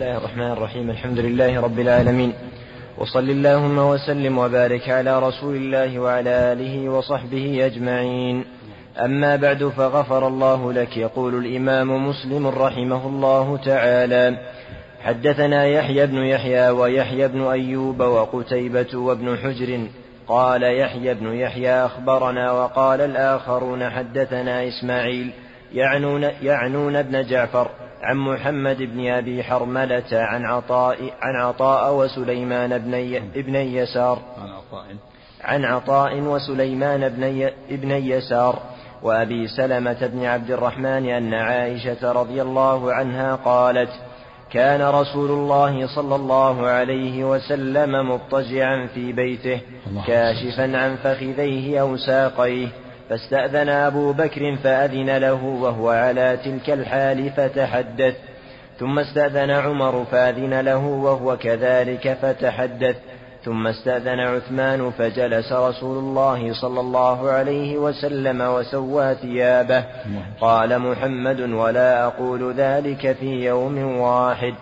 بسم الله الرحمن الرحيم الحمد لله رب العالمين وصل اللهم وسلم وبارك على رسول الله وعلى آله وصحبه أجمعين أما بعد فغفر الله لك يقول الإمام مسلم رحمه الله تعالى حدثنا يحيى بن يحيى ويحيى بن أيوب وقتيبة وابن حجر قال يحيى بن يحيى أخبرنا وقال الآخرون حدثنا إسماعيل يعنون, يعنون ابن جعفر عن محمد بن أبي حرملة عن عطاء عن عطاء وسليمان بن ابن يسار. عن عطاء. عن عطاء وسليمان بن ابن يسار وأبي سلمة بن عبد الرحمن أن عائشة رضي الله عنها قالت كان رسول الله صلى الله عليه وسلم مضطجعا في بيته كاشفا عن فخذيه أو ساقيه. فاستأذن أبو بكر فأذن له وهو على تلك الحال فتحدث. ثم استأذن عمر فأذن له وهو كذلك فتحدث. ثم استأذن عثمان فجلس رسول الله صلى الله عليه وسلم وسوى ثيابه. قال محمد ولا أقول ذلك في يوم واحد.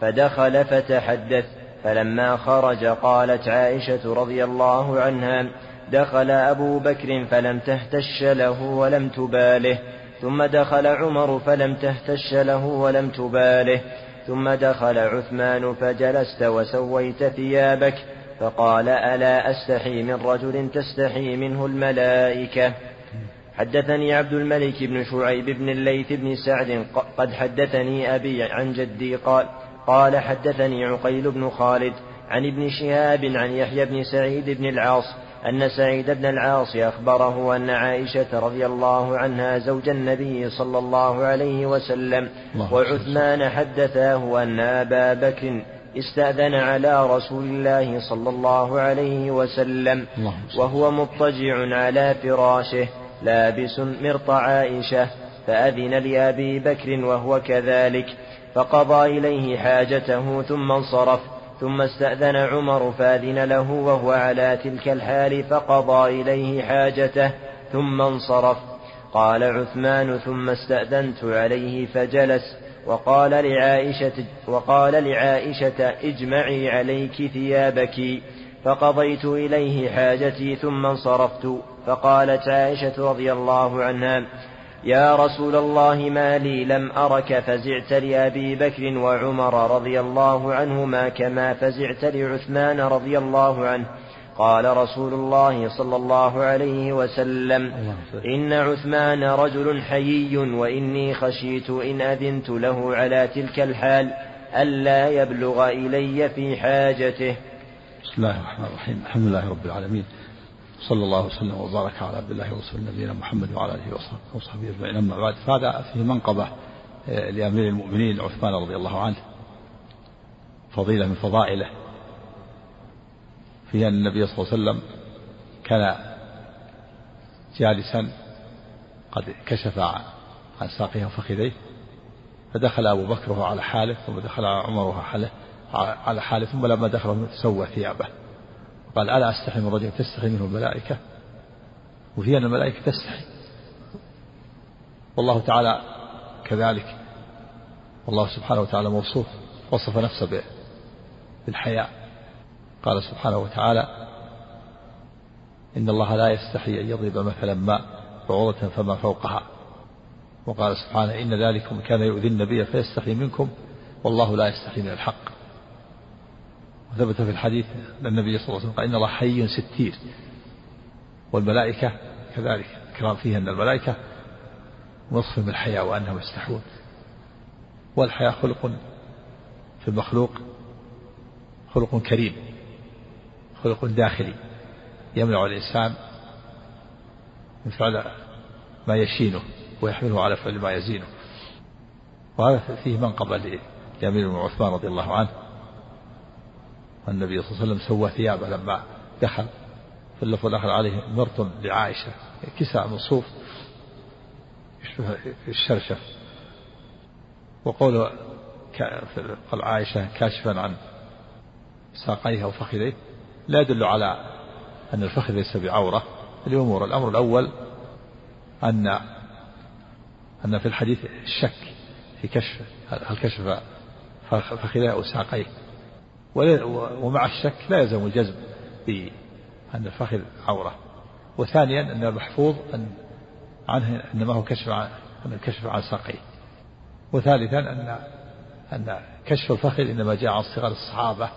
فدخل فتحدث. فلما خرج قالت عائشة رضي الله عنها دخل أبو بكر فلم تهتش له ولم تباله. ثم دخل عمر فلم تهتش له ولم تباله. ثم دخل عثمان فجلست وسويت ثيابك. فقال ألا أستحي من رجل تستحي منه الملائكة. حدثني عبد الملك بن شعيب بن الليث بن سعد. قد حدثني أبي عن جدي قال قال حدثني عقيل بن خالد عن ابن شهاب عن يحيى بن سعيد بن العاص أن سعيد بن العاص أخبره أن عائشة رضي الله عنها زوج النبي صلى الله عليه وسلم وعثمان حدثاه أن أبا بكر استأذن على رسول الله صلى الله عليه وسلم وهو مضطجع على فراشه لابس مرط عائشة فأذن لأبي بكر وهو كذلك فقضى إليه حاجته ثم انصرف. ثم استأذن عمر فأذن له وهو على تلك الحال فقضى إليه حاجته ثم انصرف. قال عثمان ثم استأذنت عليه فجلس وقال لعائشة وقال لعائشة اجمعي عليك ثيابك. فقضيت إليه حاجتي ثم انصرفت. فقالت عائشة رضي الله عنها يا رسول الله ما لي لم أرك فزعت لأبي بكر وعمر رضي الله عنهما كما فزعت لعثمان رضي الله عنه. قال رسول الله صلى الله عليه وسلم إن عثمان رجل حيي وإني خشيت إن أذنت له على تلك الحال ألا يبلغ إلي في حاجته. بسم الله الرحمن الرحيم. الحمد لله رب العالمين. صلى الله وسلم وبارك على عبد الله ورسول نبينا محمد وعلى آله وصحبه أجمعين. أما بعد فهذا فيه منقبة آه، لأمير المؤمنين عثمان رضي الله عنه. فضيلة من فضائله. في أن النبي صلى الله عليه وسلم كان جالسا قد كشف عن ساقيه وفخذيه فدخل أبو بكر على حاله ثم دخل عمر على حاله ثم لما دخل سوى ثيابه. قال ألا أستحي من رجل تستحي منه الملائكة؟ وفي أن الملائكة تستحي. والله تعالى كذلك. والله سبحانه وتعالى موصوف وصف نفسه بالحياء. قال سبحانه وتعالى إن الله لا يستحي أن يضرب مثلا ما بعوضة فما فوقها. وقال سبحانه إن ذلكم كان يؤذي النبي فيستحي منكم والله لا يستحي من الحق. وثبت في الحديث أن النبي صلى الله عليه وسلم قال إن الله حي ستير. والملائكة كذلك كلام فيه أن الملائكة من الحياة وأنهم يستحون والحياة خلق في المخلوق خلق كريم خلق داخلي. يمنع الإنسان من فعل ما يشينه ويحمله على فعل ما يزينه. وهذا فيه منقبة لأمير عثمان رضي الله عنه. النبي صلى الله عليه وسلم سوى ثيابه لما دخل في اللفظ الآخر عليه مرط لعائشة كساء من صوف يشبه الشرشف وقول قال عائشة كاشفا عن ساقيها وفخذيه لا يدل على أن الفخذ ليس بعورة. الأمور الأمر الأول أن أن في الحديث الشك في كشف هل كشف فخذيه أو ساقيه. ومع الشك لا يلزم الجزم بأن الفخذ عورة. وثانيا أن المحفوظ أن عنه إنما هو كشف عن الكشف عن ساقيه. وثالثا أن أن كشف الفخذ إنما جاء عن صغار الصحابة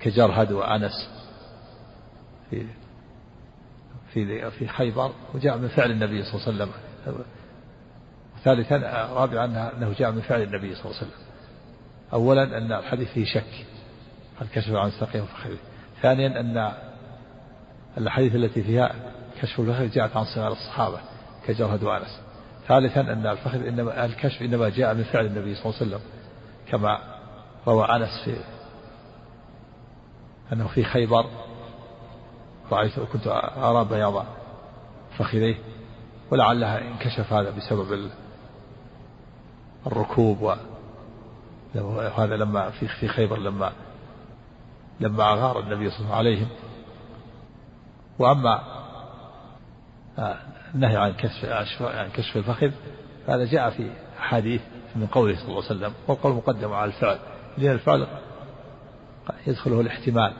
كجرهد وأنس في في في خيبر وجاء من فعل النبي صلى الله عليه وسلم. ثالثا رابعا أنه جاء من فعل النبي صلى الله عليه وسلم. اولا أن الحديث فيه شك قد كشف عن ساقيه وفخذه ثانيا أن الحديث التي فيها كشف الفخذ جاءت عن صغار الصحابة كجرهد وانس ثالثا أن الفخذ إنما الكشف إنما جاء من فعل النبي صلى الله عليه وسلم كما روى أنس في أنه في خيبر رأيت كنت أرى بياض فخذيه ولعلها انكشف هذا بسبب الركوب و هذا لما في في خيبر لما لما أغار النبي صلى الله عليه وسلم. عليهم وأما آه، النهي عن كشف عن كشف الفخذ هذا جاء في أحاديث من قوله صلى الله عليه وسلم والقول مقدم على الفعل. لأن الفعل يدخله الاحتمال.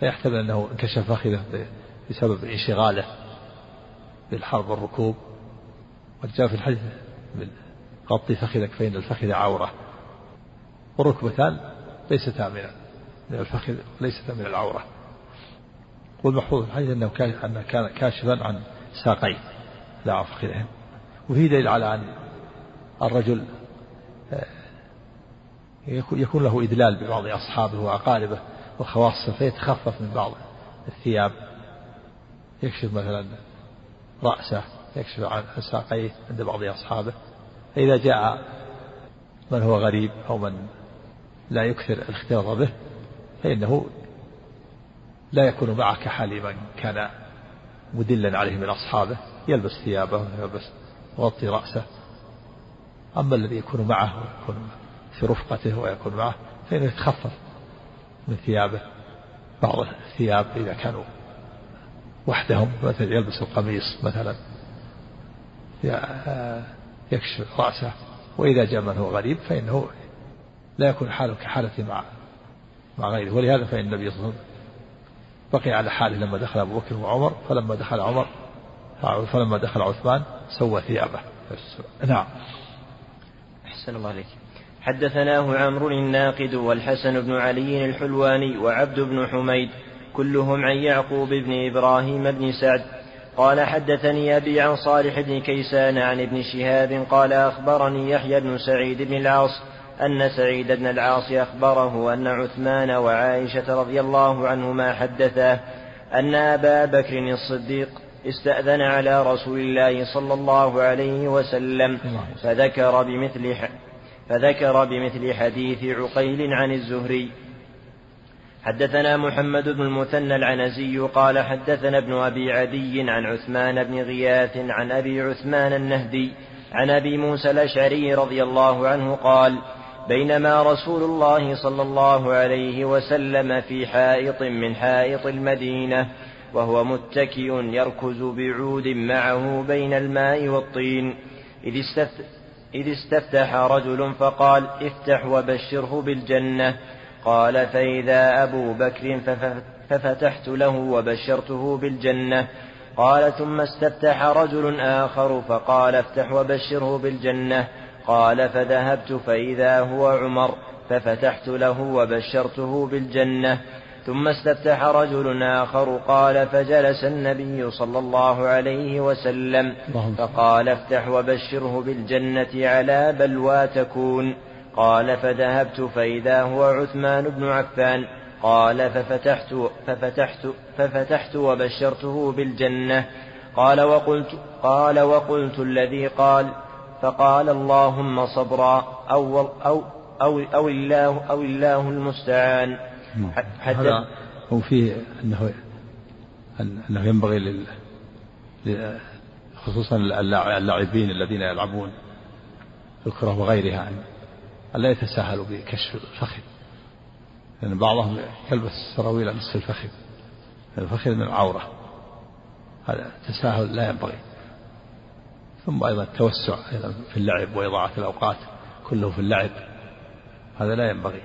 فيحتمل أنه انكشف فخذه بسبب انشغاله بالحرب والركوب. وجاء في الحديث غطي فخذك فإن الفخذ عورة. والركبتان ليستا من الفخذ ليستا من العورة. والمحفوظ في الحديث أنه كان كاشفا عن ساقيه لا عن فخذهم وفي دليل على أن الرجل آه، يكون له إذلال ببعض أصحابه وأقاربه وخواصه فيتخفف من بعض الثياب. يكشف مثلا رأسه يكشف عن ساقيه عند بعض أصحابه. فإذا جاء من هو غريب أو من لا يكثر الاختلاط به فإنه لا يكون معه كحال من كان مدلا عليه من أصحابه يلبس ثيابه ويلبس يغطي رأسه. أما الذي يكون معه ويكون في رفقته ويكون معه فإنه يتخفف من ثيابه. بعض الثياب إذا كانوا وحدهم مثلا يلبس القميص مثلا. يكشف رأسه وإذا جاء من هو غريب فإنه لا يكون حاله كحالة مع مع غيره. ولهذا فإن النبي صلى الله عليه وسلم بقي على حاله لما دخل أبو بكر وعمر فلما دخل عمر فلما دخل عثمان سوى ثيابه. نعم. أحسن الله عليك. حدثناه عمرو الناقد والحسن بن علي الحلواني وعبد بن حميد كلهم عن يعقوب بن إبراهيم بن سعد قال حدثني أبي عن صالح بن كيسان عن ابن شهاب قال أخبرني يحيى بن سعيد بن العاص أن سعيد بن العاص أخبره أن عثمان وعائشة رضي الله عنهما حدثاه أن أبا بكر الصديق استأذن على رسول الله صلى الله عليه وسلم فذكر بمثل فذكر بمثل حديث عقيل عن الزهري حدثنا محمد بن المثنى العنزي قال حدثنا ابن أبي عدي عن عثمان بن غياث عن أبي عثمان النهدي عن أبي موسى الأشعري رضي الله عنه قال بينما رسول الله صلى الله عليه وسلم في حائط من حائط المدينة وهو متكئ يركز بعود معه بين الماء والطين إذ إذ استفتح رجل فقال افتح وبشره بالجنة. قال فإذا أبو بكر ففتحت له وبشرته بالجنة. قال ثم استفتح رجل آخر فقال افتح وبشره بالجنة. قال فذهبت فإذا هو عمر ففتحت له وبشرته بالجنة. ثم استفتح رجل آخر قال فجلس النبي صلى الله عليه وسلم فقال افتح وبشره بالجنة على بلوى تكون. قال فذهبت فإذا هو عثمان بن عفان. قال ففتحت ففتحت ففتحت وبشرته بالجنة. قال وقلت قال وقلت الذي قال فقال اللهم صبرا. أو أو أو, أو الله أو الله المستعان. هذا هو فيه أنه أنه ينبغي لل خصوصا اللاعبين الذين يلعبون الكرة وغيرها أن لا يتساهلوا بكشف الفخذ. لأن بعضهم يلبس سراويل نصف الفخذ. الفخذ من العورة. هذا تساهل لا ينبغي. ثم أيضا التوسع أيضا في اللعب وإضاعة الأوقات كله في اللعب. هذا لا ينبغي.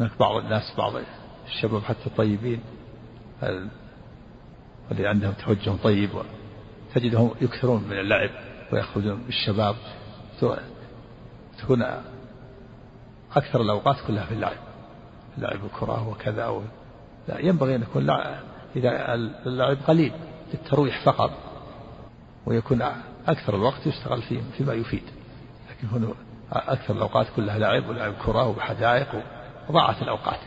هناك بعض الناس بعض الشباب حتى الطيبين اللي عندهم توجه طيب؟ تجدهم يكثرون من اللعب ويخرجون بالشباب. تكون أكثر الأوقات كلها في اللعب لعب الكرة وكذا و... لا ينبغي أن يكون لعب إذا اللعب قليل للترويح فقط ويكون أكثر الوقت يشتغل فيه فيما يفيد. لكن هنا أكثر الأوقات كلها لعب ولعب كرة وحدائق وضاعت الأوقات.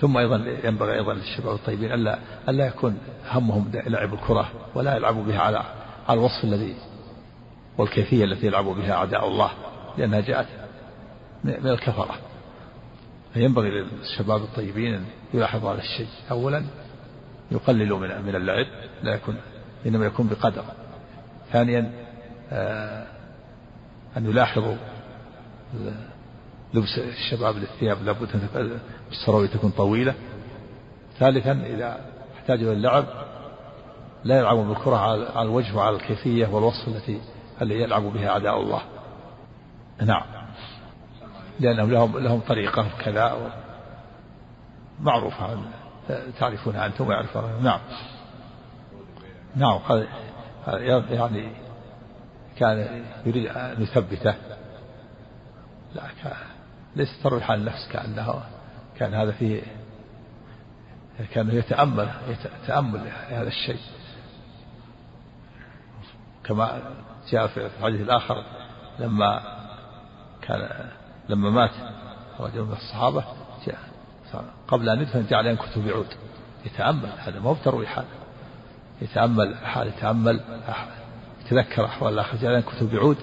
ثم أيضا ينبغي أيضا للشباب الطيبين ألا ألا يكون همهم لعب الكرة ولا يلعبوا بها على على الوصف الذي والكيفية التي يلعب بها أعداء الله. لأنها جاءت من الكفرة. فينبغي للشباب الطيبين أن يلاحظوا هذا الشيء. أولا يقللوا من من اللعب لا يكون إنما يكون بقدر. ثانيا آه، أن يلاحظوا لبس الشباب للثياب لابد أن السراويل تكون طويلة. ثالثا إذا احتاجوا للعب لا يلعبون بالكرة على الوجه وعلى الكيفية والوصف التي التي يلعب بها أعداء الله. نعم. لأنهم لهم لهم طريقة كذا معروفة. تعرفونها أنتم ويعرفونها. نعم. نعم يعني كان يريد أن يثبته. لا ليس تروح عن النفس كأنه كان هذا فيه كان يتأمل يتأمل هذا الشيء. كما جاء في الحديث الآخر لما كان لما مات رجل من الصحابة قبل أن يدفن جعل ينكت بعود يتأمل هذا ما هو بترويح هذا. يتأمل حال يتأمل يتذكر أحوال الآخر جعل ينكت بعود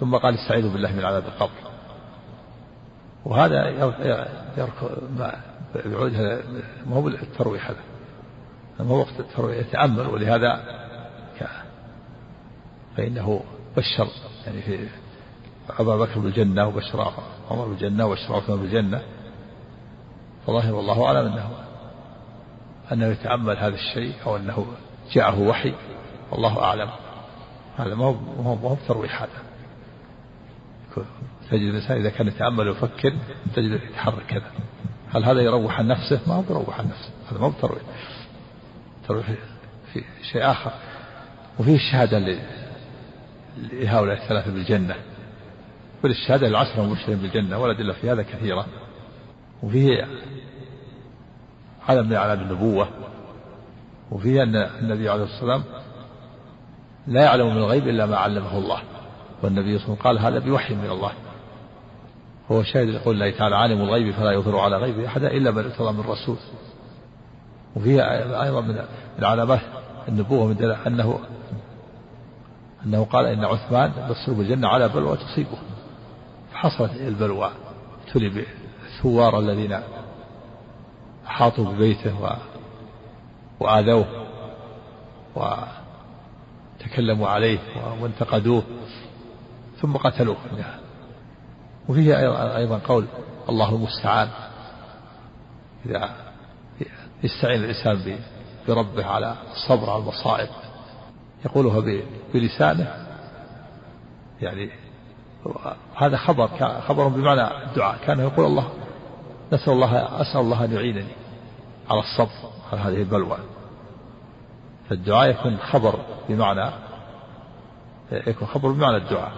ثم قال استعيذوا بالله من عذاب القبر. وهذا يركض بعود هذا ما هو الترويح هذا. ما هو وقت الترويح يتأمل. ولهذا فإنه بشر يعني في أبا بكر بالجنة وبشر عمر بالجنة وبشر عثمان بالجنة فظاهر والله أعلم أنه أنه يتأمل هذا الشيء أو أنه جاءه وحي والله أعلم. هذا ما هو ما هو بترويح هذا. تجد الإنسان إذا كان يتأمل ويفكر تجد يتحرك كذا. هل هذا يروح عن نفسه؟ ما هو بيروح عن نفسه هذا ما هو بترويح. ترويح في شيء آخر. وفيه الشهادة لهؤلاء الثلاثة بالجنة. وللشهادة العشرة المبشرين بالجنة والأدلة في هذا كثيرة. وفيه علم من أعلام النبوة وفيه أن النبي عليه الصلاة والسلام لا يعلم من الغيب إلا ما علمه الله. والنبي صلى الله عليه وسلم قال هذا بوحي من الله. هو شاهد يقول الله تعالى عالم الغيب فلا يظهر على غيبه أحدا إلا من ارتضى من رسول وفيها أيضا من علامات النبوة من أنه أنه قال إن عثمان يصيب الجنة على بلوى تصيبه فحصلت البلوى ابتلي بالثوار الذين أحاطوا ببيته و... وآذوه وتكلموا عليه وانتقدوه ثم قتلوه. وفيه أيضا قول الله المستعان إذا يستعين الإنسان بربه على الصبر على المصائب يقولها بلسانه يعني هذا خبر خبر بمعنى الدعاء. كان يقول الله نسأل الله أسأل الله أن يعينني على الصبر على هذه البلوى. فالدعاء يكون خبر بمعنى يكون خبر بمعنى الدعاء.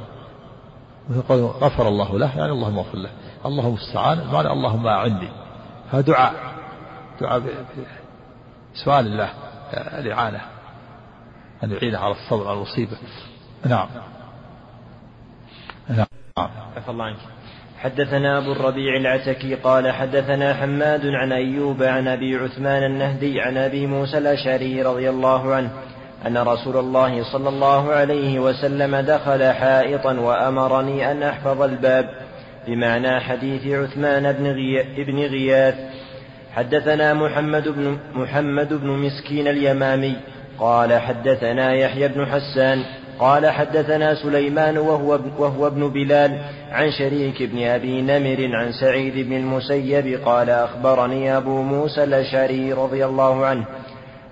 مثل غفر الله له يعني اللهم اغفر له. اللهم المستعان بمعنى اللهم أعني هذا دعاء. دعاء سؤال الله الإعانة. أن يعينه على الصبر على المصيبة. نعم. نعم. عفى الله عنك حدثنا أبو الربيع العتكي قال حدثنا حماد عن أيوب عن أبي عثمان النهدي عن أبي موسى الأشعري رضي الله عنه أن رسول الله صلى الله عليه وسلم دخل حائطا وأمرني أن أحفظ الباب بمعنى حديث عثمان بن, غي... بن غياث. حدثنا محمد بن محمد بن مسكين اليمامي قال حدثنا يحيى بن حسان قال حدثنا سليمان وهو, وهو ابن بلال عن شريك بن أبي نمر عن سعيد بن المسيب قال أخبرني أبو موسى الأشعري رضي الله عنه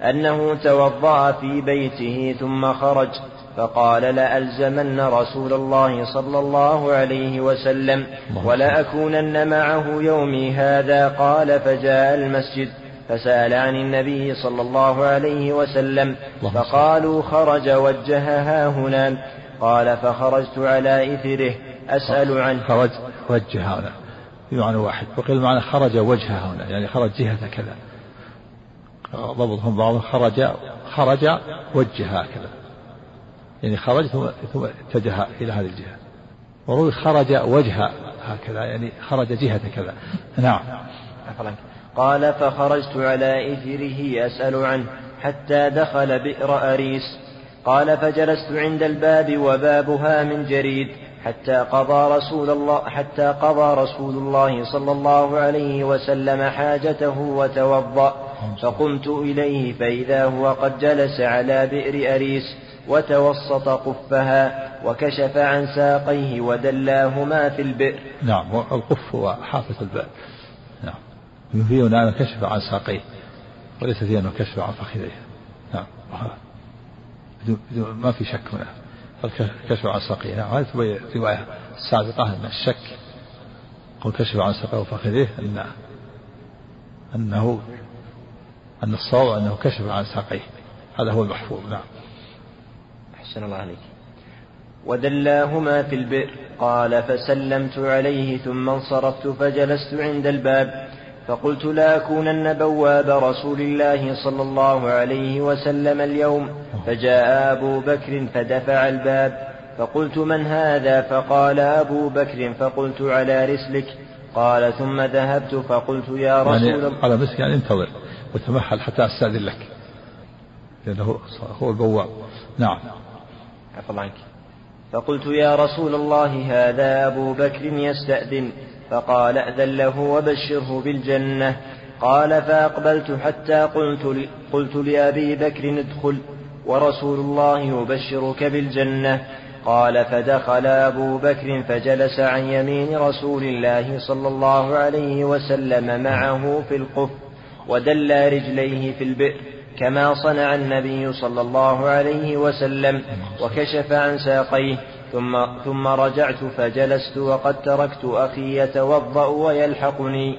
أنه توضأ في بيته ثم خرج فقال لألزمن رسول الله صلى الله عليه وسلم ولأكونن معه يومي هذا قال فجاء المسجد فسأل عن النبي صلى الله عليه وسلم فقالوا خرج وجهها هنا قال فخرجت على إثره. أسأل عنه. خرج وجه هنا بمعنى واحد. وقيل معنى خرج وجهها هنا يعني خرج جهة كذا. ضبطهم بعضهم. خرج خرج وجه هكذا. يعني خرج ثم ثم اتجه إلى هذه الجهة. وروي خرج وجه هكذا. يعني خرج جهة كذا. نعم. قال فخرجت على إثره أسأل عنه حتى دخل بئر أريس. قال فجلست عند الباب وبابها من جريد حتى قضى رسول الله حتى قضى رسول الله صلى الله عليه وسلم حاجته وتوضأ. فقمت إليه فإذا هو قد جلس على بئر أريس وتوسط قفها وكشف عن ساقيه ودلاهما في البئر. نعم القف هو حافة البئر نعم فيه أنه كشف عن ساقيه. وليس فيه أنه كشف عن فخذيه. نعم. ما في شك هنا. الكشف عن ساقيه؟ نعم. هذه تبين الرواية السابقة أن الشك. قل كشف عن ساقيه وفخذيه. أن أنه أن الصواب أنه كشف عن ساقيه. هذا هو المحفوظ. نعم. أحسن الله عليك. ودلاهما في البئر. قال فسلمت عليه ثم انصرفت فجلست عند الباب. فقلت لا أكونن بواب رسول الله صلى الله عليه وسلم اليوم. فجاء أبو بكر فدفع الباب. فقلت من هذا؟ فقال أبو بكر. فقلت على رسلك. قال ثم ذهبت فقلت يا رسول يعني الله. قال مسك يعني انتظر وتمهل حتى أستأذن لك. لأنه هو البواب. نعم. عفوا عنك. فقلت يا رسول الله هذا أبو بكر يستأذن. فقال أذن له وبشره بالجنة. قال فأقبلت حتى قلت, قلت لأبي بكر ادخل ورسول الله يبشرك بالجنة. قال فدخل أبو بكر فجلس عن يمين رسول الله صلى الله عليه وسلم معه في القف ودل رجليه في البئر كما صنع النبي صلى الله عليه وسلم وكشف عن ساقيه. ثم ثم رجعت فجلست وقد تركت أخي يتوضأ ويلحقني.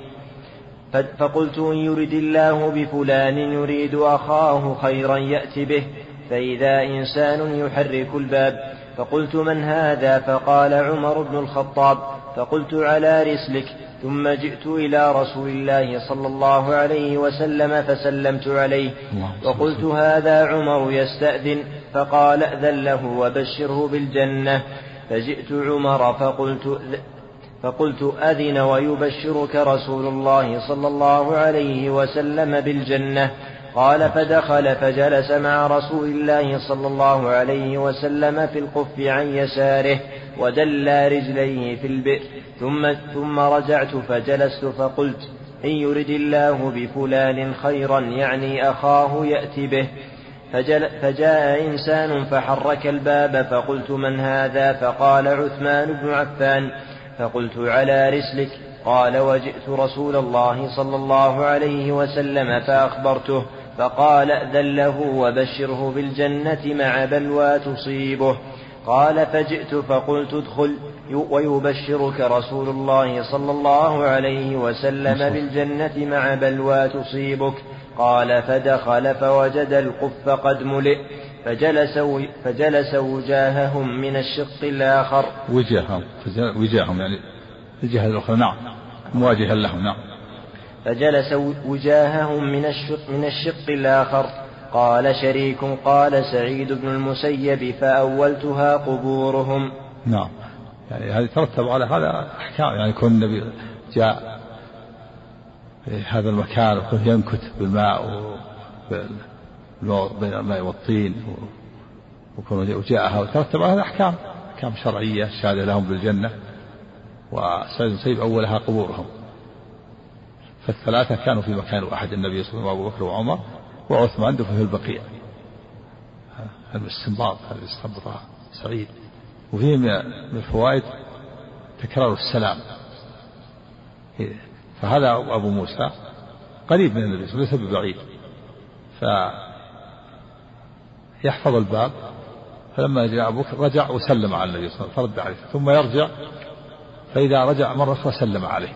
فقلت إن يرد الله بفلان يريد أخاه خيرا يأتي به فإذا إنسان يحرك الباب. فقلت من هذا؟ فقال عمر بن الخطاب. فقلت على رسلك. ثم جئت إلى رسول الله صلى الله عليه وسلم فسلمت عليه. وقلت هذا عمر يستأذن. فقال أذن له وبشره بالجنة. فجئت عمر فقلت فقلت أذن ويبشرك رسول الله صلى الله عليه وسلم بالجنة. قال فدخل فجلس مع رسول الله صلى الله عليه وسلم في القف عن يساره ودلى رجليه في البئر. ثم ثم رجعت فجلست فقلت إن يرد الله بفلان خيرا يعني أخاه يأتي به. فجل فجاء إنسان فحرك الباب فقلت من هذا؟ فقال عثمان بن عفان فقلت على رسلك. قال وجئت رسول الله صلى الله عليه وسلم فأخبرته فقال ائذن له وبشره بالجنة مع بلوى تصيبه. قال فجئت فقلت ادخل ويبشرك رسول الله صلى الله عليه وسلم بالجنة مع بلوى تصيبك. قال فدخل فوجد القف قد ملئ فجلس فجلس وجاههم من الشق الآخر. وجاههم وجاههم يعني الجهة الأخرى نعم مواجها لهم نعم. فجلس وجاههم من الشق, من الشق الآخر. قال شريك قال سعيد بن المسيب فأولتها قبورهم. نعم يعني هذه ترتب على هذا أحكام يعني كون النبي جاء هذا المكان وكون ينكت بالماء بين الماء والطين وجاءها وترتب على هذا أحكام شرعية شهادة لهم بالجنة وسعيد بن أولها قبورهم. فالثلاثة كانوا في مكان واحد النبي صلى الله عليه وسلم وأبو بكر وعمر وعثمان دفن في البقيع. الاستنباط هذا استنبطها سعيد. وفيه من الفوائد تكرار السلام. فهذا أبو موسى قريب من النبي صلى الله عليه وسلم ليس ببعيد. فيحفظ الباب فلما جاء أبو بكر رجع وسلم على النبي صلى الله عليه وسلم فرد عليه ثم يرجع فإذا رجع مرة أخرى سلم عليه.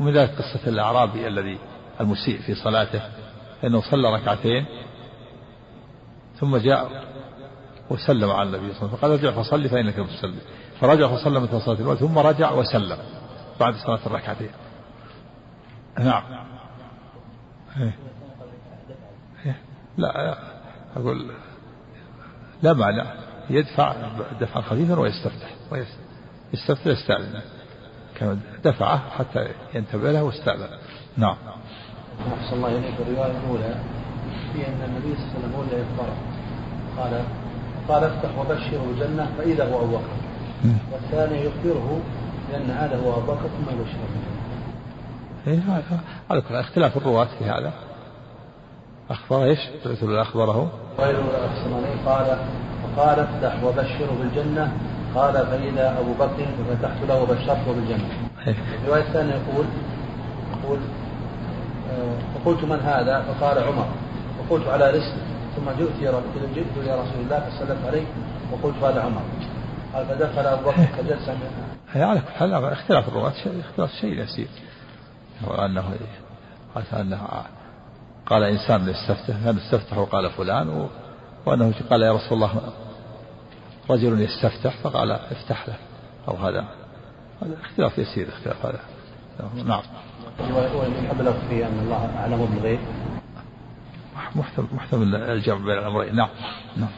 ومن ذلك قصة الأعرابي الذي المسيء في صلاته أنه صلى ركعتين ثم جاء وسلم على النبي صلى الله عليه وسلم فقال ارجع فصلي فإنك مسلم فرجع فصلى مثل صلاة الأولى ثم رجع وسلم. بعد صلاة الركعتين نعم. إيه. إيه. لا أقول لا معنى. يدفع دفعا خفيفا ويستفتح. يستفتح يستأذن كما دفعه حتى ينتبه له واستأذن. نعم. أحسن الله إليك الرواية الأولى في أن النبي صلى الله عليه وسلم الذي قال قال افتح وبشره الجنة فإذا هو أبو بكر والثاني يخبره بأن هذا هو أبو بكر ثم إيه هذا كله اختلاف الرواة في هذا. أخبر إيش؟ أخبره. غير أحسن قال فقال افتح وبشره بالجنة. قال فإذا أبو بكر ففتحت له وبشرته بالجنة. إيه. الرواية الثانية يقول يقول آه، فقلت من هذا؟ فقال عمر فقلت على رسل. ثم جئت يا جئت يا رسول الله فسلمت عليه وقلت هذا عمر. قال فدخل أبو بكر فجلس هي على كل حال اختلاف الرواة اختلاف شيء يسير وانه قال أنه قال إنسان يستفتح هل استفتح وقال فلان وأنه قال يا رسول الله رجل يستفتح فقال افتح له أو هذا. هذا اختلاف يسير اختلاف هذا. نعم. يحب في أن الله أعلم بالغيب. محتمل محتمل الجمع بين الأمرين. نعم. نعم.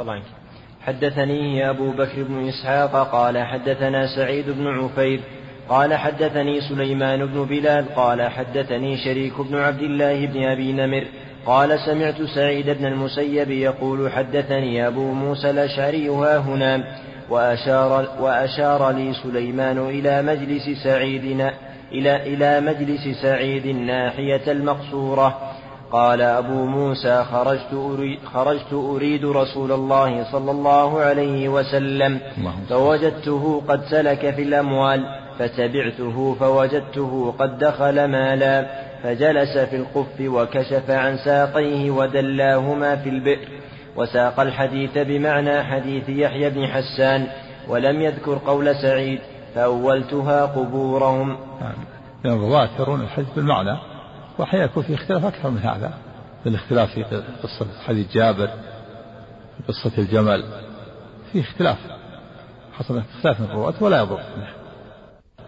عنك. حدثني أبو بكر بن إسحاق قال حدثنا سعيد بن عفير قال حدثني سليمان بن بلال قال حدثني شريك بن عبد الله بن أبي نمر قال سمعت سعيد بن المسيب يقول حدثني أبو موسى الأشعري ها هنا وأشار, وأشار لي سليمان إلى مجلس سعيد إلى إلى مجلس سعيد ناحية المقصورة قال أبو موسى خرجت أريد, خرجت أريد رسول الله صلى الله عليه وسلم. فوجدته قد سلك في الأموال فتبعته فوجدته قد دخل مالا فجلس في القف وكشف عن ساقيه ودلاهما في البئر. وساق الحديث بمعنى حديث يحيى بن حسان ولم يذكر قول سعيد فأولتها قبورهم. نعم الرواة يرون الحديث بالمعنى. وأحيانا يكون في اختلاف أكثر من هذا. الاختلاف في قصة حديث جابر في قصة الجمل في اختلاف حصل اختلاف من الرواة ولا يضر.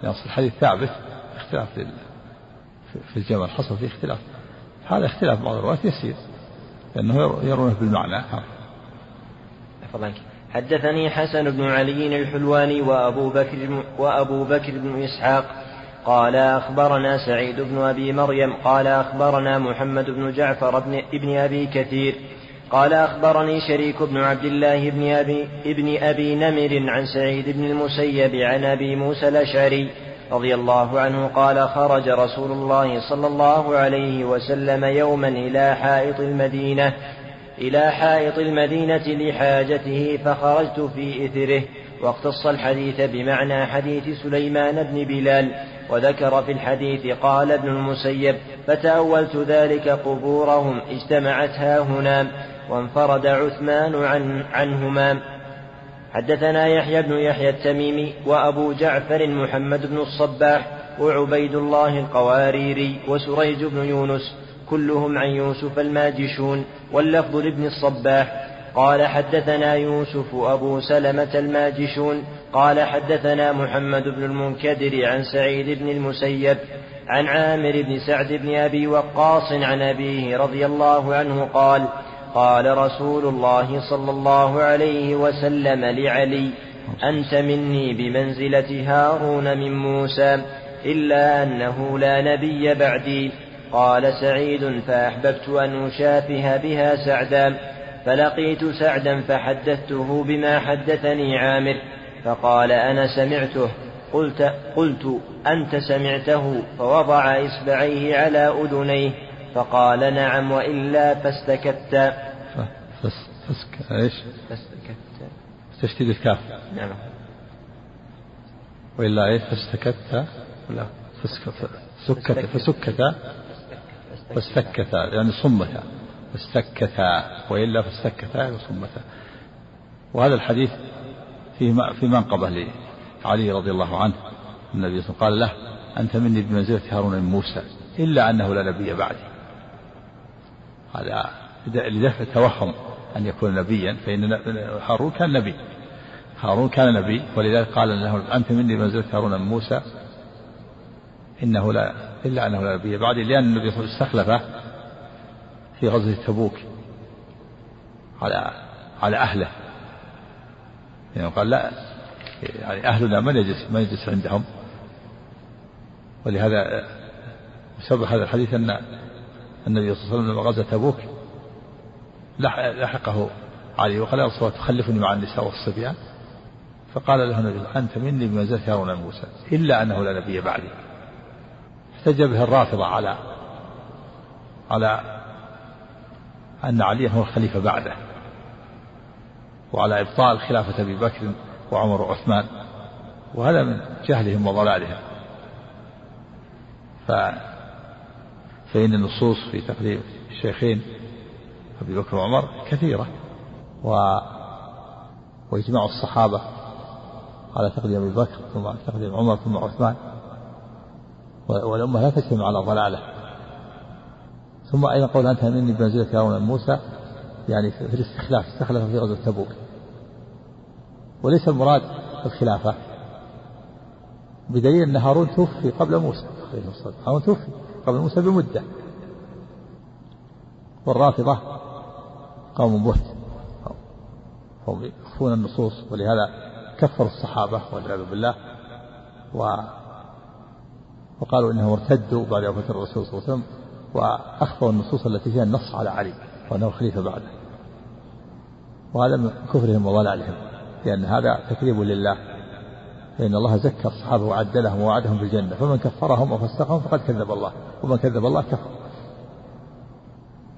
لأن الحديث ثابت اختلاف في الجمل حصل فيه اختلاف. هذا اختلاف بعض الرواة يسير لأنه يرونه بالمعنى. حدثني حسن بن علي الحلواني وأبو بكر وأبو بكر بن إسحاق قال أخبرنا سعيد بن أبي مريم قال أخبرنا محمد بن جعفر بن ابن أبي كثير قال أخبرني شريك بن عبد الله بن أبي, ابن أبي نمر عن سعيد بن المسيب عن أبي موسى الأشعري رضي الله عنه قال خرج رسول الله صلى الله عليه وسلم يوما إلى حائط المدينة إلى حائط المدينة لحاجته فخرجت في إثره واقتص الحديث بمعنى حديث سليمان بن بلال وذكر في الحديث قال ابن المسيب فتأولت ذلك قبورهم اجتمعت ها هنا وانفرد عثمان عن عنهما. حدثنا يحيى بن يحيى التميمي وأبو جعفر محمد بن الصباح وعبيد الله القواريري وسريج بن يونس كلهم عن يوسف الماجشون واللفظ لابن الصباح. قال حدثنا يوسف أبو سلمة الماجشون قال حدثنا محمد بن المنكدر عن سعيد بن المسيب عن عامر بن سعد بن أبي وقاص عن أبيه رضي الله عنه قال قال رسول الله صلى الله عليه وسلم لعلي أنت مني بمنزلة هارون من موسى إلا أنه لا نبي بعدي. قال سعيد فأحببت أن أشافه بها سعدا فلقيت سعدا فحدثته بما حدثني عامر. فقال أنا سمعته. قلت قلت أنت سمعته فوضع إصبعيه على أذنيه فقال نعم وإلا فاستكت. فسك إيش؟ فاستكت. تشديد الكاف. نعم. وإلا إيش؟ فاستكت. لا. فسكت فسكت فسكت. فاستكت. يعني صمتا فاستكتا وإلا فاستكتا وصمتا وهذا الحديث فيه في منقبة لعلي رضي الله عنه النبي صلى الله عليه وسلم قال له أنت مني بمنزلة هارون من موسى إلا أنه لا نبي بعدي. هذا لدفع توهم أن يكون نبيا فإن هارون كان نبي. هارون كان نبي ولذلك قال له أنت مني بمنزلة هارون من موسى إنه لا إلا أنه لا نبي بعدي لأن النبي صلى الله عليه وسلم استخلفه في غزوة تبوك على على أهله. يعني قال لا يعني أهلنا من يجلس من يجلس عندهم؟ ولهذا سبب هذا الحديث أن النبي صلى الله عليه وسلم لما غزا تبوك لحقه علي وقال يا رسول الله تخلفني مع النساء والصبيان؟ فقال له النبي أنت مني بمنزلة هارون موسى إلا أنه لا نبي بعدي. احتج به الرافضة على على أن عليا هو الخليفة بعده. وعلى إبطال خلافة أبي بكر وعمر وعثمان وهذا من جهلهم وضلالهم. ف فإن النصوص في تقديم الشيخين أبي بكر وعمر كثيرة و وإجماع الصحابة على تقديم أبي بكر ثم تقديم عمر ثم عثمان والأمة لا تجتمع على ضلالة. ثم أيضا قول أنت مني بمنزلة هارون موسى يعني في الاستخلاف استخلف في غزوة تبوك. وليس المراد الخلافة. بدليل أن هارون توفي قبل موسى هارون توفي قبل موسى بمدة. والرافضة قوم بهت. هم يخفون النصوص ولهذا كفروا الصحابة والعياذ بالله. و وقالوا إنهم ارتدوا بعد وفاة الرسول صلى الله عليه وسلم وأخفوا النصوص التي فيها النص على علي. وأنه الخليفة بعده. وهذا من كفرهم وضلالهم لأن هذا تكذيب لله. فإن الله زكى الصحابة وعدلهم ووعدهم بالجنة. فمن كفرهم وفسقهم فقد كذب الله ومن كذب الله كفر.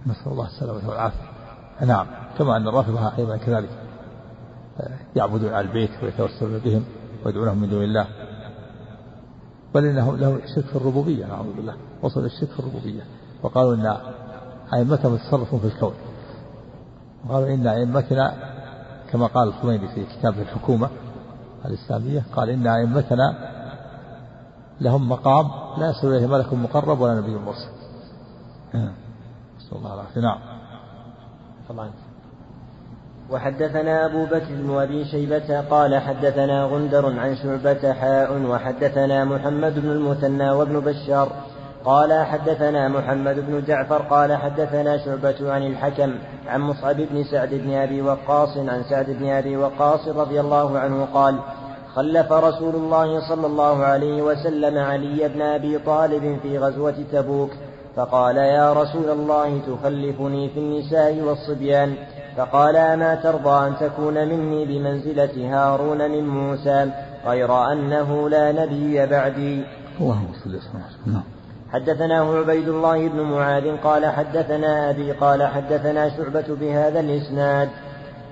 نسأل الله السلامة والعافية. نعم كما أن الرافضة أيضا كذلك يعبدون آل البيت ويتوسلون بهم ويدعونهم من دون الله. بل إنه له شرك في الربوبية نعوذ بالله وصل الشرك في الربوبية. وقالوا إن ائمتهم يتصرفون في الكون. وقالوا إن أئمتنا كما قال الخميني في كتابه الحكومة الإسلامية قال إن أئمتنا لهم مقام لا يصل إليه ملك مقرب ولا نبي مرسل. نسأل الله العافية. نعم. طبعا وحدثنا أبو بكر بن أبي شيبة قال حدثنا غندر عن شعبة حاء وحدثنا محمد بن المثنى وابن بشار قال حدثنا محمد بن جعفر قال حدثنا شعبة عن الحكم عن مصعب بن سعد بن أبي وقاص عن سعد بن أبي وقاص رضي الله عنه قال خلف رسول الله صلى الله عليه وسلم علي بن أبي طالب في غزوة تبوك فقال يا رسول الله تخلفني في النساء والصبيان فقال أما ترضى أن تكون مني بمنزلة هارون من موسى غير أنه لا نبي بعدي. اللهم صل وسلم نعم. حدثناه عبيد الله بن معاذ قال حدثنا أبي قال حدثنا شعبة بهذا الإسناد.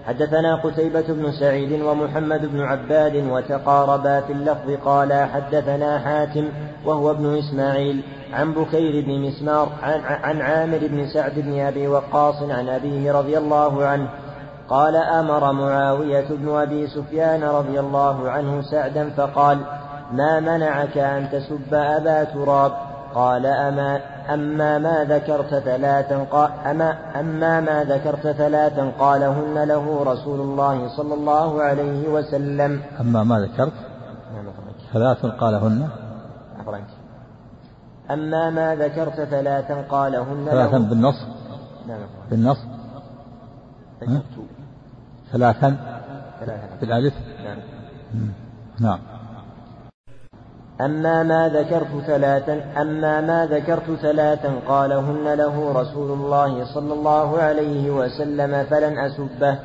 حدثنا قتيبة بن سعيد ومحمد بن عباد وتقاربا في اللفظ قال حدثنا حاتم وهو ابن إسماعيل عن بكير بن مسمار عن, عن عامر بن سعد بن أبي وقاص عن أبيه رضي الله عنه قال أمر معاوية بن أبي سفيان رضي الله عنه سعدا فقال ما منعك أن تسب أبا تراب؟ قال أما أما ما ذكرت ثلاثا قال أما أما ما ذكرت ثلاثا قالهن له رسول الله صلى الله عليه وسلم. أما ما ذكرت ثلاثا قالهن. أما ما ذكرت ثلاثا قالهن ثلاثا بالنص. نعم بالنص. ثلاثا. بالألف. نعم. نعم. أما ما ذكرت ثلاثا أما ما ذكرت ثلاثا قالهن له رسول الله صلى الله عليه وسلم فلن أسبه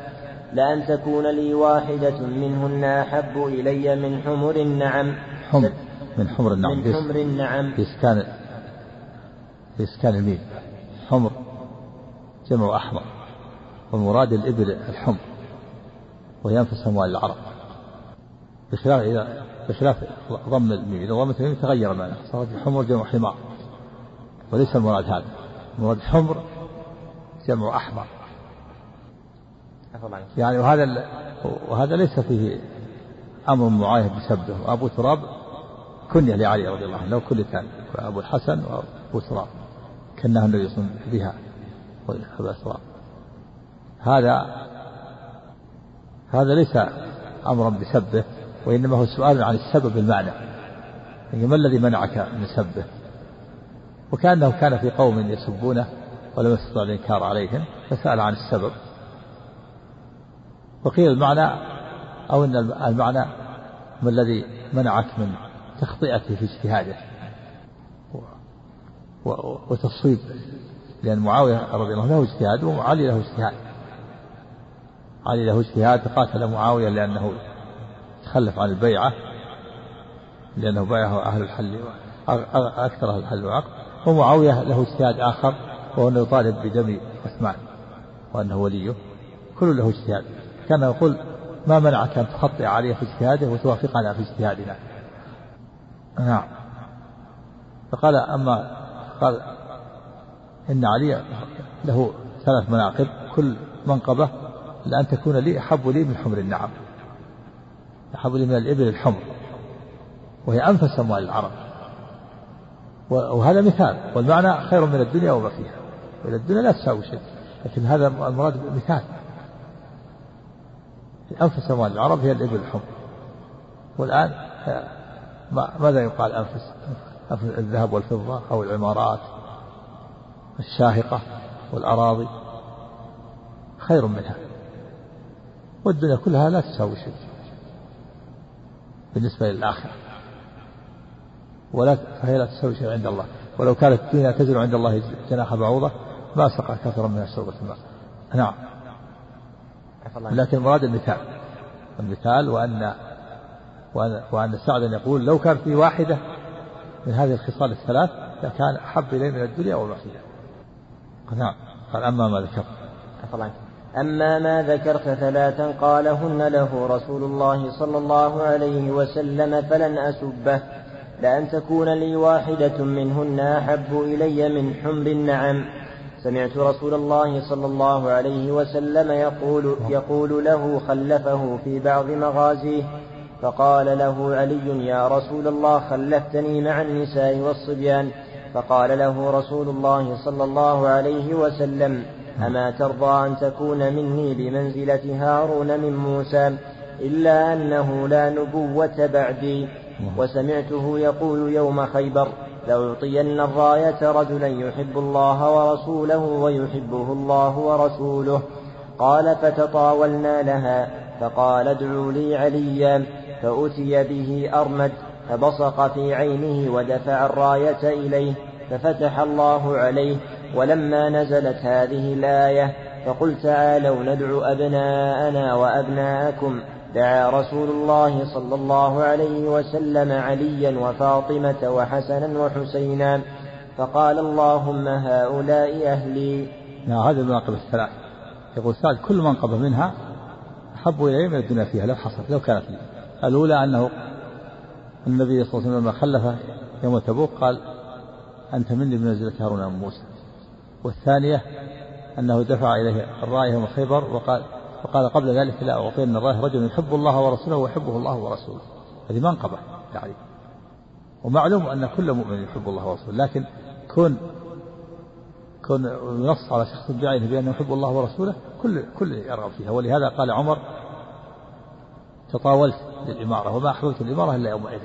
لأن تكون لي واحدة منهن أحب إلي من حمر النعم. حمر من حمر النعم من حمر النعم. في إسكان في إسكان الميم حمر جمع أحمر والمراد الإبل الحمر وهي أنفس أموال العرب. بخلاف إذا بخلاف ضم الميم. إذا ضمت الميم تغير المعنى صارت الحمر جمع حمار. وليس المراد هذا. المراد حمر جمع أحمر. يعني وهذا وهذا ليس فيه أمر معايد بسبه وأبو تراب كنية لعلي رضي الله عنه. لو كل كان أبو الحسن وأبو تراب. كناه النبي صلى الله عليه وسلم بها. أبا تراب. هذا هذا ليس أمرا بسبه وإنما هو سؤال عن السبب المعنى. يعني ما الذي منعك من سبه؟ وكأنه كان في قوم يسبونه ولم يستطع الإنكار عليهم فسأل عن السبب. وقيل المعنى أو أن المعنى ما الذي منعك من تخطئته في اجتهاده. وتصويب لأن معاوية رضي الله عنه له اجتهاد وعلي له اجتهاد. علي له اجتهاد قاتل معاوية لأنه تخلف عن البيعة لأنه بايعه أهل الحل أكثر أهل الحل والعقد ومعاوية له اجتهاد آخر وهو أنه يطالب بدم عثمان وأنه وليه. كل له اجتهاد. كان يقول ما منعك أن تخطئ علي في اجتهاده وتوافقنا في اجتهادنا؟ نعم. فقال أما قال إن علي له ثلاث مناقب كل منقبة لأن تكون لي أحب لي من حمر النعم. لي من الإبل الحمر وهي أنفس أموال العرب. وهذا مثال والمعنى خير من الدنيا وما فيها وإلى الدنيا لا تساوي شيء لكن هذا المراد مثال. أنفس أموال العرب هي الإبل الحمر. والآن ماذا يقال أنفس الذهب والفضة أو العمارات الشاهقة والأراضي. خير منها. والدنيا كلها لا تساوي شيء. بالنسبة للآخرة. ولا فهي لا تساوي شيء عند الله. ولو كانت الدنيا تزن عند الله جناح بعوضة ما سقى كثرا من شربة الماء. نعم. لكن مراد المثال. المثال وأن وأن, وأن سعدا يقول لو كان في واحدة من هذه الخصال الثلاث لكان أحب إليه من الدنيا وما فيها. نعم. قال أما ما ذكرت. أما ما ذكرت ثلاثا قالهن له رسول الله صلى الله عليه وسلم فلن أسبه لأن تكون لي واحدة منهن أحب إلي من حمر النعم. سمعت رسول الله صلى الله عليه وسلم يقول, يقول له خلفه في بعض مغازيه فقال له علي يا رسول الله خلفتني مع النساء والصبيان. فقال له رسول الله صلى الله عليه وسلم أما ترضى أن تكون مني بمنزلة هارون من موسى إلا أنه لا نبوة بعدي. وسمعته يقول يوم خيبر لأعطين الراية رجلا يحب الله ورسوله ويحبه الله ورسوله. قال فتطاولنا لها فقال ادعوا لي عليا. فأتي به أرمد فبصق في عينه ودفع الراية إليه ففتح الله عليه. ولما نزلت هذه الآية فقل تعالوا ندعو أبناءنا وأبناءكم. دعا رسول الله صلى الله عليه وسلم عليا وفاطمة وحسنا وحسينا. فقال اللهم هؤلاء أهلي. نعم هذه المناقب الثلاث. يقول سعد كل منقبة منها أحب إلي من الدنيا فيها لو حصلت لو كانت. لي الأولى أنه النبي صلى الله عليه وسلم لما خلفه يوم تبوك قال أنت مني بمنزلة هارون من موسى. والثانية أنه دفع إليه الراية يوم خيبر وقال وقال قبل ذلك لا أعطين الراية رجل يحب الله ورسوله ويحبه الله ورسوله. هذه منقبة يعني. ومعلوم أن كل مؤمن يحب الله ورسوله لكن كون كون ينص على شخص بعينه بأنه يحب الله ورسوله كل كل يرغب فيها. ولهذا قال عمر تطاولت للإمارة وما أحببت الإمارة إلا يومئذ.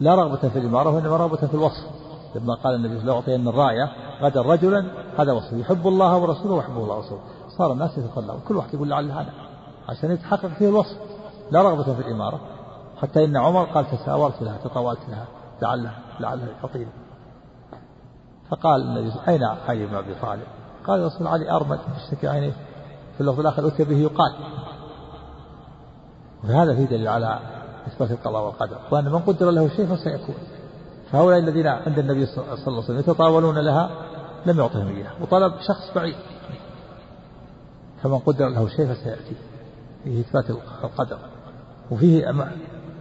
لا رغبة في الإمارة وإنما رغبة في الوصف. لما قال النبي صلى الله عليه وسلم الراية غدا رجلا هذا وصف يحب الله ورسوله ويحبه الله ورسوله. صار الناس يتطلعون كل واحد يقول لعل هذا عشان يتحقق فيه الوصف. لا رغبة في الإمارة حتى إن عمر قال تساورت لها تطاولت لها لعله لعله يعطيني فقال النبي أين علي بن أبي طالب؟ قال رسول علي أرمد يشتكي عينيه في اللفظ الآخر أتي به يقال. وهذا فيه دليل على إثبات القضاء والقدر وأن من قدر له شيء فسيكون. فهؤلاء الذين عند النبي صلى الله عليه وسلم يتطاولون لها لم يعطهم إياه وطلب شخص بعيد. فمن قدر له شيء فسيأتي. فيه إثبات القدر. وفيه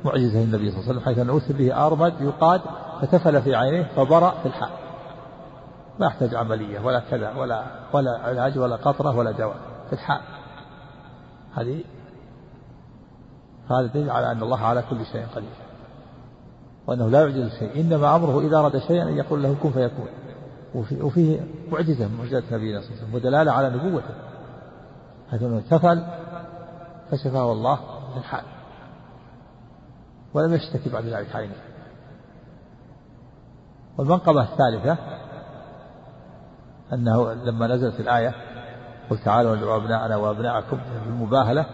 معجزة النبي صلى الله عليه وسلم حيث أن أرسل به أرمد يقاد فتفل في عينيه فبرأ في الحال. ما يحتاج عملية ولا كذا ولا ولا علاج ولا قطرة ولا دواء في الحال. هذه هذا دليل على أن الله على كل شيء قدير. وأنه لا يعجز شيء إنما أمره إذا أراد شيئا أن يقول له كن فيكون. وفي وفيه معجزة من معجزات نبينا صلى الله عليه وسلم ودلالة على نبوته. هذا أنه تفل فشفاه الله من الحال ولم يشتكي بعد ذلك عينه والمنقبة الثالثة أنه لما نزلت الآية قل تعالوا ندعو أبناءنا وأبناءكم بالمباهلة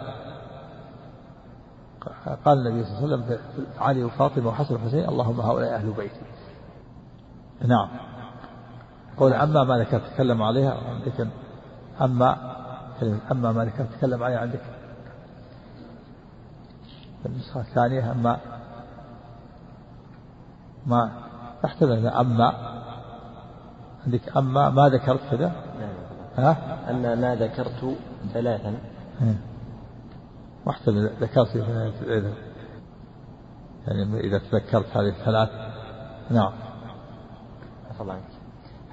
قال النبي صلى الله عليه وسلم علي وفاطمة وحسن وحسين اللهم هؤلاء أهل بيتي. نعم. قول أما ما ذكرت تكلم عليها عندك أما أما ما ذكرت تكلم عليها عندك. النسخة الثانية أما ما تحتمل أما عندك أما ما ذكرت كذا؟ ها؟ أما ما ذكرت ثلاثا. واحتمل ذكرت يعني إذا تذكرت هذه الثلاث. نعم.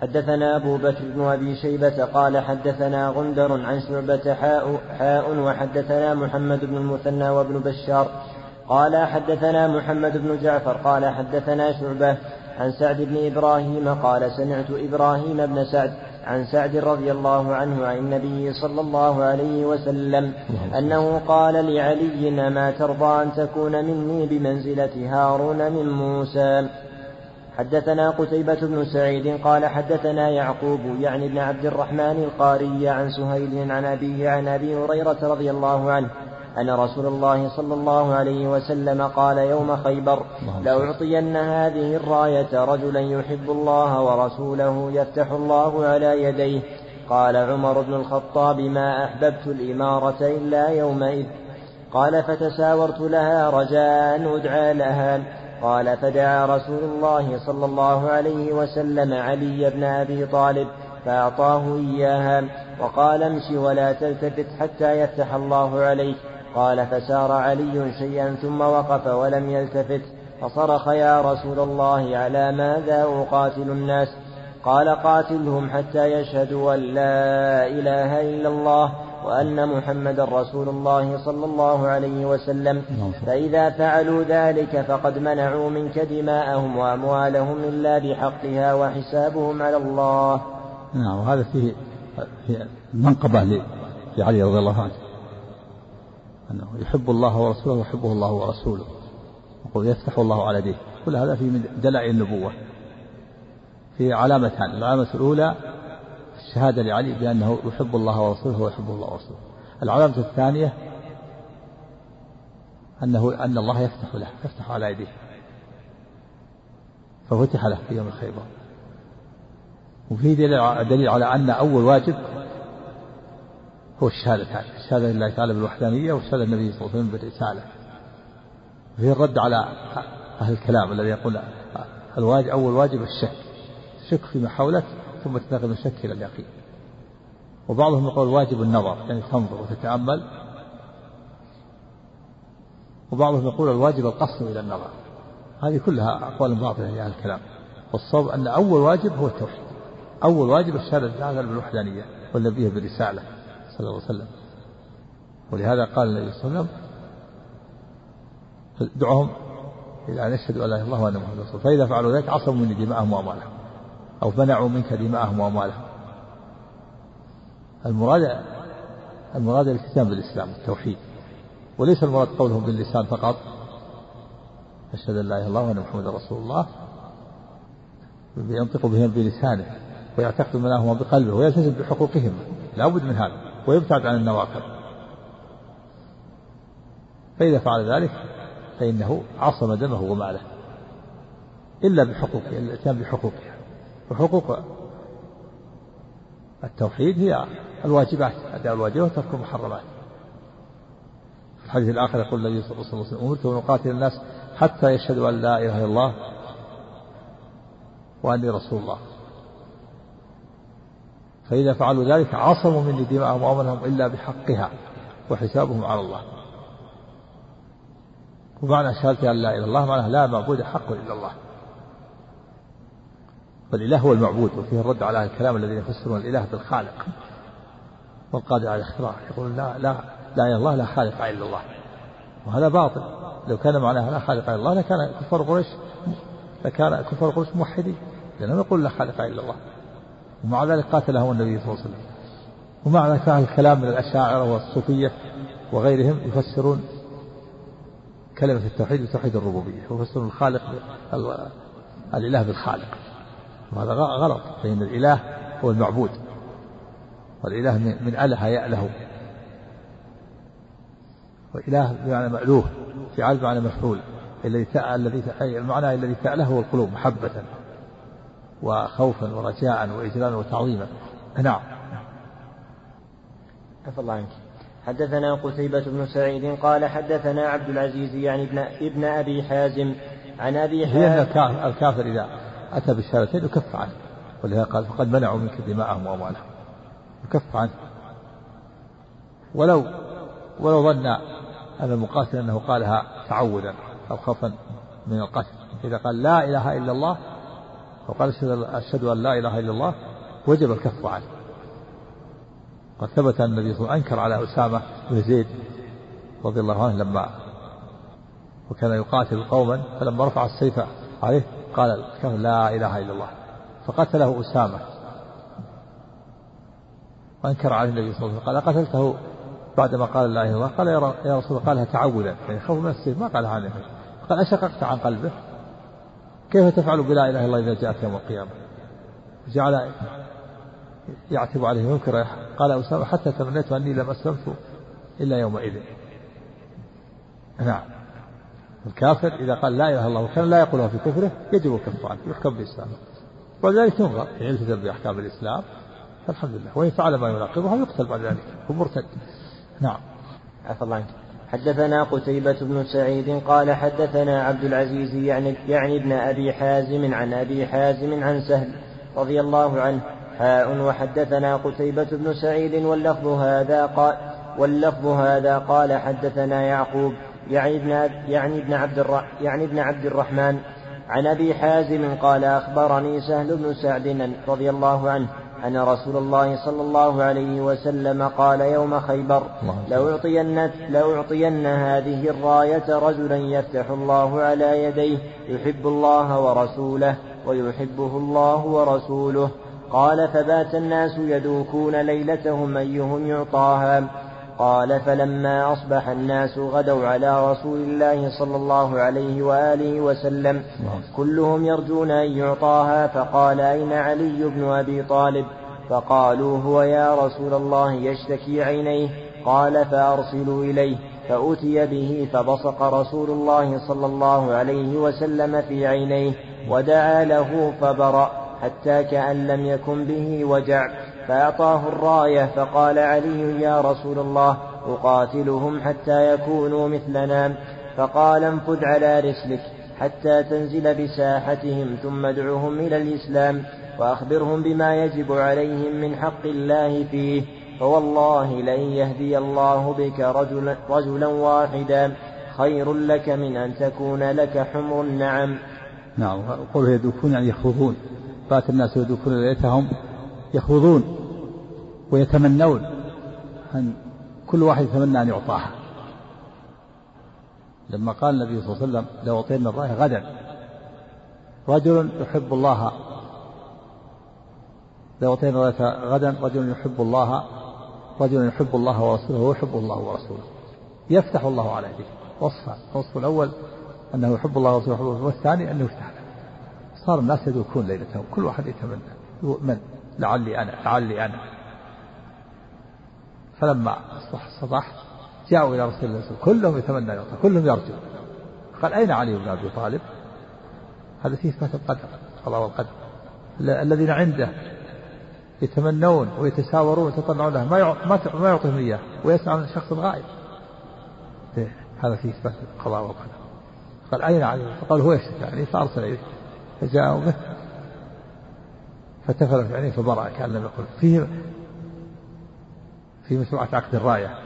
حدثنا أبو بكر بن أبي شيبة قال حدثنا غندر عن شعبة حاء, حاء وحدثنا محمد بن المثنى وابن بشار قال حدثنا محمد بن جعفر قال حدثنا شعبة عن سعد بن إبراهيم قال سمعت إبراهيم بن سعد عن سعد رضي الله عنه عن النبي صلى الله عليه وسلم أنه قال لعلي ما ترضى أن تكون مني بمنزلة هارون من موسى. حدثنا قتيبة بن سعيد قال حدثنا يعقوب يعني ابن عبد الرحمن القاري عن سهيل عن أبيه عن أبي هريرة رضي الله عنه أن رسول الله صلى الله عليه وسلم قال يوم خيبر لأعطين هذه الراية رجلا يحب الله ورسوله يفتح الله على يديه. قال عمر بن الخطاب ما أحببت الإمارة إلا يومئذ. قال فتساورت لها رجاء أن أدعى لها. قال فدعا رسول الله صلى الله عليه وسلم علي بن أبي طالب فأعطاه إياها. وقال امش ولا تلتفت حتى يفتح الله عليك. قال فسار علي شيئا ثم وقف ولم يلتفت فصرخ يا رسول الله على ماذا أقاتل الناس؟ قال قاتلهم حتى يشهدوا أن لا إله إلا الله وأن محمد رسول الله صلى الله عليه وسلم. فإذا فعلوا ذلك فقد منعوا منك دماءهم وأموالهم إلا بحقها وحسابهم على الله. نعم وهذا فيه منقبة لعلي رضي الله عنه. أنه يحب الله ورسوله ويحبه الله ورسوله. يقول يفتح الله على يديه. كل هذا في من دلائل النبوة. في علامتان. العلامة الأولى الشهادة لعلي بأنه يحب الله ورسوله ويحبه الله ورسوله. العلامة الثانية أنه أن الله يفتح له يفتح على يديه. ففتح له في يوم الخيبر. وفي دليل على أن أول واجب هو الشهادتان الشهادة لله تعالى بالوحدانية والشهادة للنبي صلى الله عليه وسلم بالرسالة. وهي الرد على أهل الكلام الذي يقول الواجب أول واجب الشك. شك فيما حولك ثم تنتقل الشك إلى اليقين. وبعضهم يقول واجب النظر يعني تنظر وتتأمل. وبعضهم يقول الواجب القصد إلى النظر. هذه كلها أقوال باطلة يا أهل الكلام. والصواب أن أول واجب هو التوحيد. أول واجب الشهادة بالوحدانية والنبي بالرسالة. صلى الله عليه وسلم. ولهذا قال النبي صلى الله عليه وسلم دعهم إلى أن يشهدوا أن لا إله إلا الله وأن محمدا رسول فإذا فعلوا ذلك عصموا مني دماءهم وأموالهم أو منعوا منك دماءهم وأموالهم. المراد المراد الالتزام بالإسلام التوحيد. وليس المراد قولهم باللسان فقط أشهد أن لا إله إلا الله وأن محمدا رسول الله. ينطق بهم بلسانه ويعتقد مناهما بقلبه ويلتزم بحقوقهم. لا بد من هذا. ويبتعد عن النوافل فإذا فعل ذلك فإنه عصم دمه وماله. إلا بحقوقه الإتيان بحقوقها وحقوق التوحيد هي الواجبات أداء الواجبات وترك المحرمات. في الحديث الآخر يقول النبي صلى الله عليه وسلم أمرت أن أقاتل الناس حتى يشهدوا أن لا إله إلا الله وأني رسول الله. فإذا فعلوا ذلك عصموا مني دماءهم وأموالهم إلا بحقها وحسابهم على الله. ومعنى شهادة أن لا إله إلا الله معناها لا معبود حق إلا الله. فالإله هو المعبود وفيه الرد على الكلام الذين يفسرون الإله بالخالق. والقادر على الاختراع. يقول لا لا لا إله الله لا خالق إلا الله. وهذا باطل. لو كان معناها لا خالق إلا الله لكان كفار قريش لكان كفار قريش موحدين. لأنهم يقول لا خالق إلا الله. ومع ذلك قاتلهم النبي صلى الله عليه وسلم. ومع ذلك فعل الكلام من الأشاعرة والصوفية وغيرهم يفسرون كلمة التوحيد بتوحيد الربوبية ويفسرون الخالق الإله بالخالق. وهذا غلط فإن الإله هو المعبود. والإله من أله يأله. وإله بمعنى مألوه فعال بمعنى مفعول. الذي الذي المعنى الذي تأله هو القلوب محبة. وخوفا ورجاء وإجلالا وتعظيما. نعم. عفى الله عنك. حدثنا قتيبة بن سعيد قال حدثنا عبد العزيز يعني ابن, ابن أبي حازم عن أبي حازم لأن الكافر إذا أتى بالشهادتين يكف عنه ولهذا قال فقد منعوا منك دماءهم وأموالهم. يكف عنه. ولو ولو ظن أن المقاتل أنه قالها تعودا أو خوفا من القتل إذا قال لا إله إلا الله وقال أشهد أن لا إله إلا الله وجب الكف عنه. قد ثبت أن النبي صلى الله عليه وسلم أنكر على أسامة بن زيد رضي الله عنه لما وكان يقاتل قوما فلما رفع السيف عليه قال لا إله إلا الله. فقتله أسامة. وأنكر عليه النبي صلى الله عليه وسلم قال قتلته بعدما قال لا إله إلا الله. قال يا رسول الله قالها تعودا يعني خوف من السيف؟ ما قالها عن قال أشققت عن قلبه. كيف تفعل بلا إله إلا الله إذا جاءت يوم القيامة؟ جعل يعتب عليه منكر قال أسامة حتى تمنيت أني لم أسلمت إلا يومئذ. نعم. الكافر إذا قال لا إله إلا الله وكان لا يقولها في كفره يجب الكف عنه يحكم بإسلامه. ولذلك ينظر إن يلتزم بأحكام الإسلام. فالحمد لله. وإن فعل ما يناقضها يقتل بعد ذلك هو مرتد. نعم. عفى الله عنك. حدثنا قتيبة بن سعيد قال حدثنا عبد العزيز يعني يعني ابن أبي حازم عن أبي حازم عن سهل رضي الله عنه حاء وحدثنا قتيبة بن سعيد واللفظ هذا قال واللفظ هذا قال حدثنا يعقوب يعني ابن يعني ابن عبد يعني ابن عبد الرحمن عن أبي حازم قال أخبرني سهل بن سعد رضي الله عنه أن رسول الله صلى الله عليه وسلم قال يوم خيبر لو أعطين لو أعطين هذه الراية رجلا يفتح الله على يديه يحب الله ورسوله ويحبه الله ورسوله. قال فبات الناس يدوكون ليلتهم أيهم يعطاها. قال فلما أصبح الناس غدوا على رسول الله صلى الله عليه وآله وسلم كلهم يرجون أن يعطاها فقال أين علي بن أبي طالب؟ فقالوا هو يا رسول الله يشتكي عينيه. قال فأرسلوا إليه فأتي به فبصق رسول الله صلى الله عليه وسلم في عينيه ودعا له فبرأ حتى كأن لم يكن به وجع. فأعطاه الراية فقال علي يا رسول الله أقاتلهم حتى يكونوا مثلنا. فقال انفذ على رسلك حتى تنزل بساحتهم ثم ادعهم إلى الإسلام وأخبرهم بما يجب عليهم من حق الله فيه. فوالله لن يهدي الله بك رجلا, رجلا واحدا. خير لك من أن تكون لك حمر النعم. نعم قول يدوكون يعني يخوضون فات الناس يدوكون ليتهم يخوضون ويتمنون أن كل واحد يتمنى أن يعطاها. لما قال النبي صلى الله عليه وسلم لو أعطينا الراية غدا. رجل يحب الله لو أعطينا الراية غدا رجل يحب الله رجل يحب الله ورسوله ويحب الله ورسوله. يفتح الله على يديه وصفا الوصف الأول أنه يحب الله ورسوله والثاني أنه يفتح له. صار الناس يدركون ليلتهم. كل واحد يتمنى من لعلي أنا لعلي أنا. فلما أصبح الصباح جاءوا إلى رسول الله كلهم يتمنى يعطى كلهم يرجو. قال أين علي بن أبي طالب؟ هذا فيه إثبات القدر الله والقدر الذين عنده يتمنون ويتساورون ويتطلعون له ما ما يعطيهم إياه ويسمع من شخص غائب. إيه، هذا فيه إثبات القضاء والقدر. قال أين علي؟ فقال هو يشتكي يعني فأرسل إليه. فجاءوا به. فتفل في عينيه فبرأ كأن لم يقل. فيه في مشروعة عقد الراية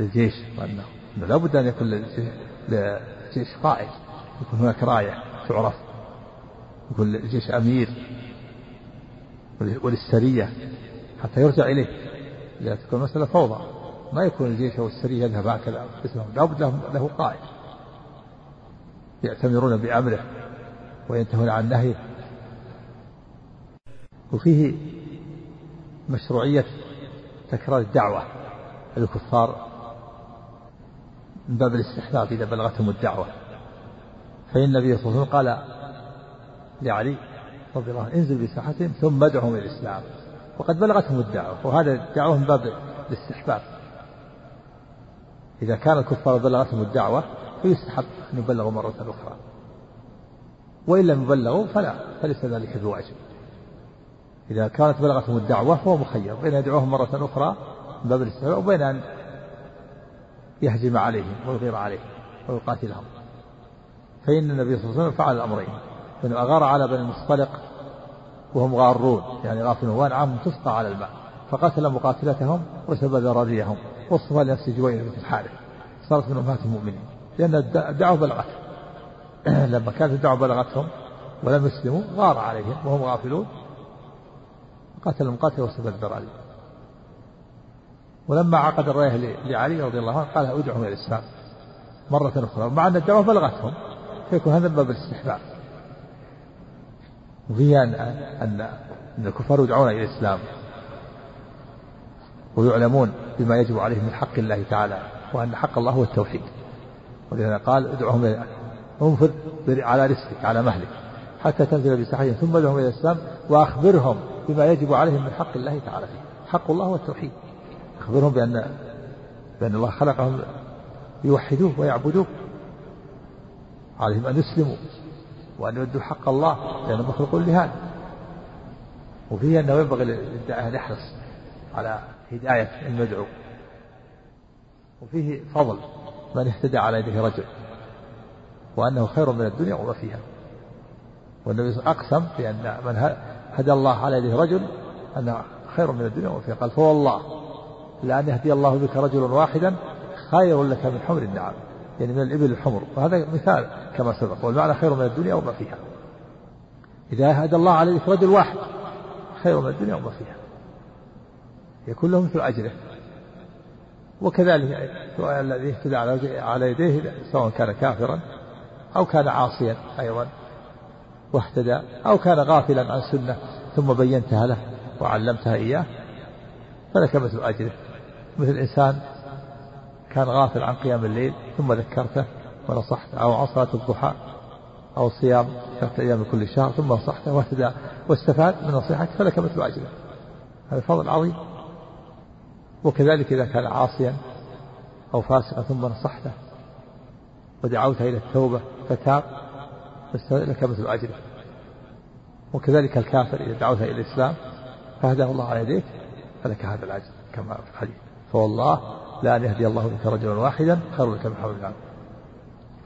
للجيش وأنه لابد أن يكون للجيش قائد يكون هناك راية تعرف يكون الجيش أمير وللسرية حتى يرجع إليه لا تكون مسألة فوضى. ما يكون الجيش أو السرية يذهب هكذا لابد له, له قائد يأتمرون بأمره وينتهون عن نهيه. وفيه مشروعية تكرار الدعوة للكفار من باب الاستحباب إذا بلغتهم الدعوة. فإن النبي صلى الله عليه وسلم قال لعلي رضي الله عنه انزل بساحتهم ثم ادعهم إلى الإسلام. وقد بلغتهم الدعوة. وهذا الدعوة من باب الاستحباب. إذا كان الكفار بلغتهم الدعوة فيستحب أن يبلغوا مرة أخرى. وإن لم يبلغوا فلا فليس ذلك بواجب. إذا كانت بلغتهم الدعوة فهو مخير بين يدعوهم مرة أخرى من باب الاستحباب وبين أن يهجم عليهم ويغير عليهم ويقاتلهم. فإن النبي صلى الله عليه وسلم فعل الأمرين فإنه أغار على بني المصطلق وهم غارون يعني غافلون وأنعامهم تسقى على الماء فقتل مقاتلتهم وسب ذراريهم واصطفى لنفسه جوينة بن الحارث صارت من أمهات المؤمنين لأن الدعوة بلغت. لما كانت الدعوة بلغتهم ولم يسلموا غار عليهم وهم غافلون قتل المقاتل وسب الذراري ولما عقد الراية لعلي رضي الله عنه قال ادعهم إلى الإسلام مرة أخرى مع أن الدعوة بلغتهم فيكون هذا باب الاستحباب. وفيه أن أن أن الكفار يدعون إلى الإسلام ويعلمون بما يجب عليهم من حق الله تعالى وأن حق الله هو التوحيد. ولذا قال ادعهم انفذ على رزقك على مهلك حتى تنزل بساحتهم ثم ادعهم إلى الإسلام وأخبرهم بما يجب عليهم من حق الله تعالى. فيه حق الله هو التوحيد أخبرهم بأن بأن الله خلقهم ليوحدوه ويعبدوه. عليهم أن يسلموا وأن يؤدوا حق الله لأنهم مخلوقون لهذا وفيه أنه ينبغي للداعية أن يحرص على هداية المدعو وفيه فضل من اهتدى على يده رجل. وأنه خير من الدنيا وما فيها. والنبي أقسم بأن من هدى الله على يده رجل أنه خير من الدنيا فيها قال فوالله لأن يهدي الله بك رجلا واحدا خير لك من حمر النعم يعني من الإبل الحمر. وهذا مثال كما سبق والمعنى خير من الدنيا وما فيها. إذا هدى الله عليك رجل واحد خير من الدنيا وما فيها. يكون له مثل أجره وكذلك الذي اهتدى على يديه سواء كان كافرا أو كان عاصيا أيضا. واهتدى أو كان غافلا عن سنة ثم بينتها له وعلمتها إياه فلك مثل أجره. مثل إنسان كان غافل عن قيام الليل ثم ذكرته ونصحته أو عن صلاة الضحى أو صيام ثلاثة أيام كل شهر ثم نصحته واهتدى واستفاد من نصيحتك فلك مثل أجره. هذا فضل عظيم. وكذلك إذا كان عاصيا أو فاسقا ثم نصحته ودعوته إلى التوبة فتاب لك مثل أجره وكذلك الكافر إذا دعوته إلى الإسلام فهداه الله على يديك فلك هذا الأجر كما في الحديث. فوالله لا أن يهدي الله بك رجلا واحدا خير لك من حول العالم.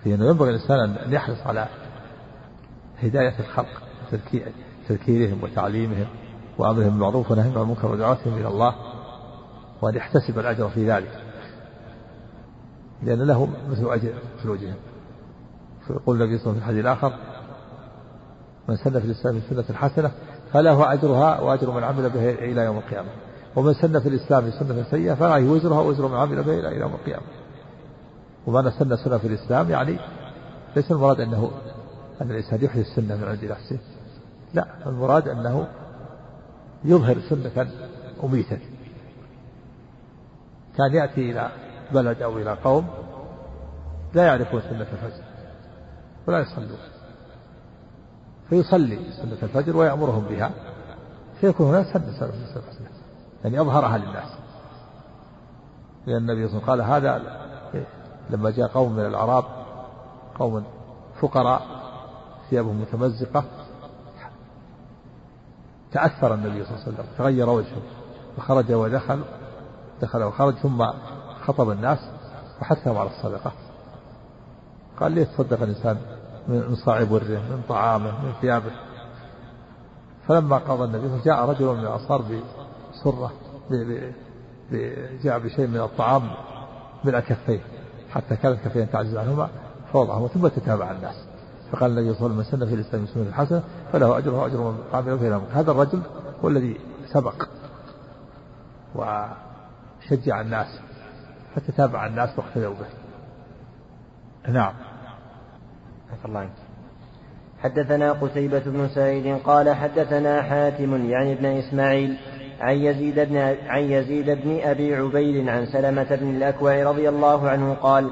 في أنه ينبغي الإنسان أن يحرص على هداية الخلق تذكيرهم وتعليمهم وأمرهم بالمعروف ونهيهم عن المنكر ودعوتهم إلى الله وأن يحتسب الأجر في ذلك. لأن له مثل أجر في وجههم فيقول النبي صلى الله عليه وسلم في الحديث الآخر من سن في الإسلام سنة حسنة فله أجرها وأجر من عمل بها إلى يوم القيامة. ومن سن في الإسلام سنة سيئة فعليه وزرها وزر من عمل بها إلى يوم القيامة. ومن سن سنة في الإسلام يعني ليس المراد أنه أن الإنسان يحيي السنة من عند نفسه. لا المراد أنه يظهر سنة أميتة كان يأتي إلى بلد أو إلى قوم لا يعرفون سنة الفجر ولا يصلون فيصلي سنة الفجر ويأمرهم بها. فيكون هناك سنة سنة الفجر يعني أظهرها للناس. لأن النبي صلى الله عليه وسلم قال هذا لما جاء قوم من الأعراب قوم فقراء ثيابهم متمزقة تأثر النبي صلى الله عليه وسلم تغير وجهه. فخرج ودخل دخل وخرج ثم خطب الناس وحثهم على الصدقة. قال ليه تصدق الإنسان من صاع بره من طعامه من ثيابه. فلما قضى النبي جاء رجل من الأنصار بسرة جاء بشيء من الطعام من كفيه حتى كانت كفيه تعجز عنهما فوضعهما ثم تتابع الناس. فقال النبي صلى الله عليه وسلم في الإسلام سنة الحسنة فله أجره وأجر من عمل فيها هذا الرجل هو الذي سبق وشجع الناس فتتابع الناس واقتدوا به. نعم. الله عنك. حدثنا قتيبة بن سعيد قال حدثنا حاتم يعني ابن إسماعيل عن يزيد بن عن يزيد بن أبي عبيد عن سلمة بن الأكوع رضي الله عنه قال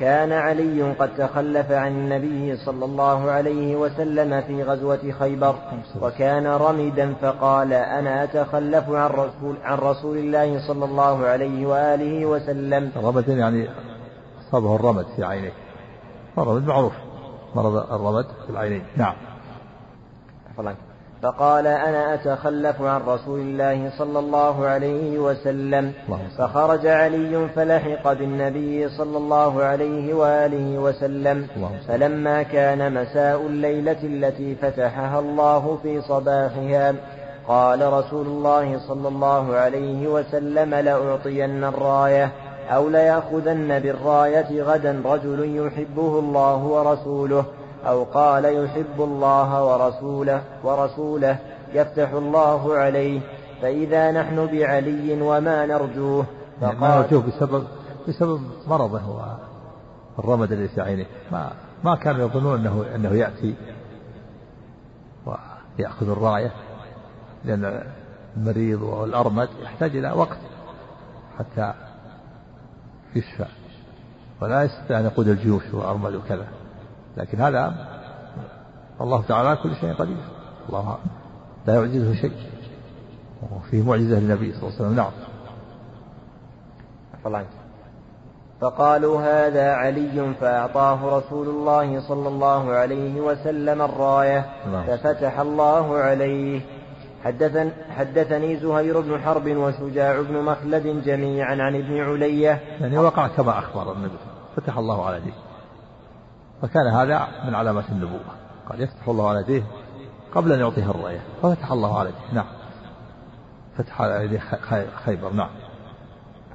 كان علي قد تخلف عن النبي صلى الله عليه وسلم في غزوة خيبر وكان رمدا فقال أنا أتخلف عن رسول, عن رسول الله صلى الله عليه وآله وسلم. رمد يعني أصابه الرمد في عينيه. الرمد معروف. مرض الرمد في العينين. نعم. فقال أنا أتخلف عن رسول الله صلى الله عليه وسلم. فخرج علي فلحق بالنبي صلى الله عليه وآله وسلم. فلما كان مساء الليلة التي فتحها الله في صباحها قال رسول الله صلى الله عليه وسلم لأعطين الراية. أو ليأخذن بالراية غدا رجل يحبه الله ورسوله أو قال يحب الله ورسوله ورسوله يفتح الله عليه فإذا نحن بعلي وما نرجوه فقال ما نرجوه بسبب بسبب مرضه والرمد الذي عينه. ما ما كانوا يظنون انه أنه يأتي ويأخذ الراية لأن المريض والأرمد يحتاج إلى وقت حتى يشفى ولا يستطيع أن يقود الجيوش وارمد وكذا لكن هذا الله تعالى على كل شيء قدير. الله لا يعجزه شيء. وفيه معجزة للنبي صلى الله عليه وسلم. نعم. فقالوا هذا علي فأعطاه رسول الله صلى الله عليه وسلم الراية. نعم. ففتح الله عليه. حدثن حدثني زهير بن حرب وشجاع بن مخلد جميعا عن ابن علية. يعني وقع كما أخبر النبي فتح الله على يديه فكان هذا من علامات النبوة. قال يفتح الله على يديه قبل أن يعطيه الرأية ففتح الله على يديه نعم. فتح على يديه خيبر. نعم.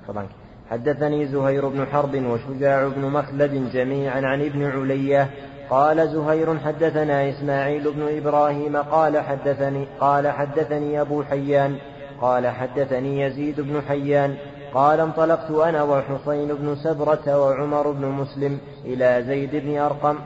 طبعا حدثني زهير بن حرب وشجاع بن مخلد جميعا عن ابن علية. قال زهير حدثنا إسماعيل بن إبراهيم قال حدثني قال حدثني أبو حيان قال حدثني يزيد بن حيان قال انطلقت أنا وحسين بن سبرة وعمر بن مسلم إلى زيد بن أرقم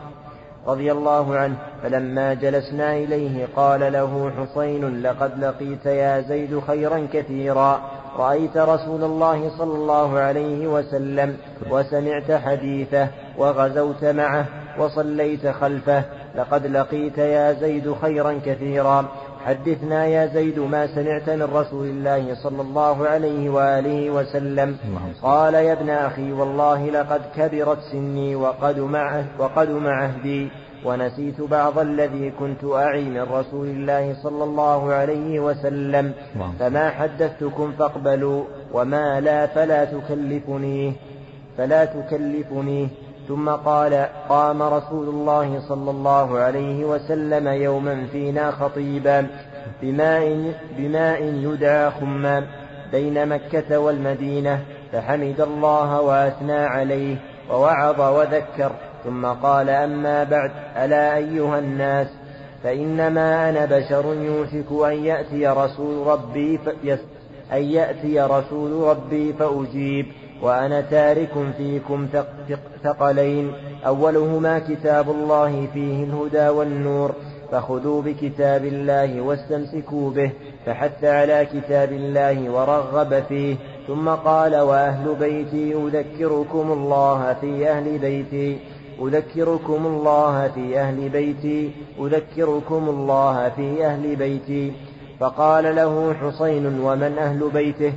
رضي الله عنه فلما جلسنا إليه قال له حسين لقد لقيت يا زيد خيرا كثيرا رأيت رسول الله صلى الله عليه وسلم وسمعت حديثه وغزوت معه وصليت خلفه لقد لقيت يا زيد خيرا كثيرا. حدثنا يا زيد ما سمعت من رسول الله صلى الله عليه وآله وسلم. قال يا ابن أخي والله لقد كبرت سني وقد مع وقد عهدي ونسيت بعض الذي كنت أعي من رسول الله صلى الله عليه وسلم. فما حدثتكم فاقبلوا وما لا فلا تكلفني فلا تكلفني. ثم قال قام رسول الله صلى الله عليه وسلم يوما فينا خطيبا بماء, بماء يدعى خمام بين مكة والمدينة فحمد الله وأثنى عليه ووعظ وذكر ثم قال أما بعد ألا أيها الناس فإنما أنا بشر يوشك أن يأتي رسول ربي أن يأتي رسول ربي فأجيب. وأنا تارك فيكم ثقلين. أولهما كتاب الله فيه الهدى والنور فخذوا بكتاب الله واستمسكوا به فحث على كتاب الله ورغب فيه. ثم قال وأهل بيتي أذكركم الله في أهل بيتي أذكركم الله في أهل بيتي أذكركم الله في أهل بيتي. فقال له حسين ومن أهل بيته؟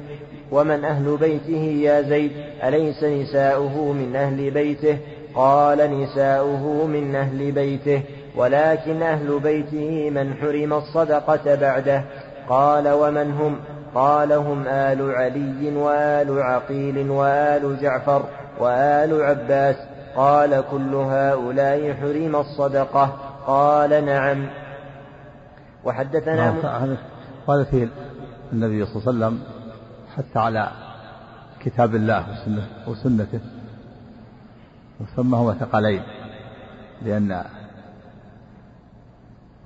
ومن أهل بيته يا زيد أليس نساؤه من أهل بيته؟ قال نساؤه من أهل بيته ولكن أهل بيته من حرم الصدقة بعده. قال ومن هم؟ قال هم آل علي وآل عقيل وآل جعفر وآل عباس. قال كل هؤلاء حرم الصدقة. قال نعم. وحدثنا نعم، هذا فيه النبي صلى الله عليه وسلم حتى على كتاب الله وسنة وسنته. وسمهما ثقلين لأن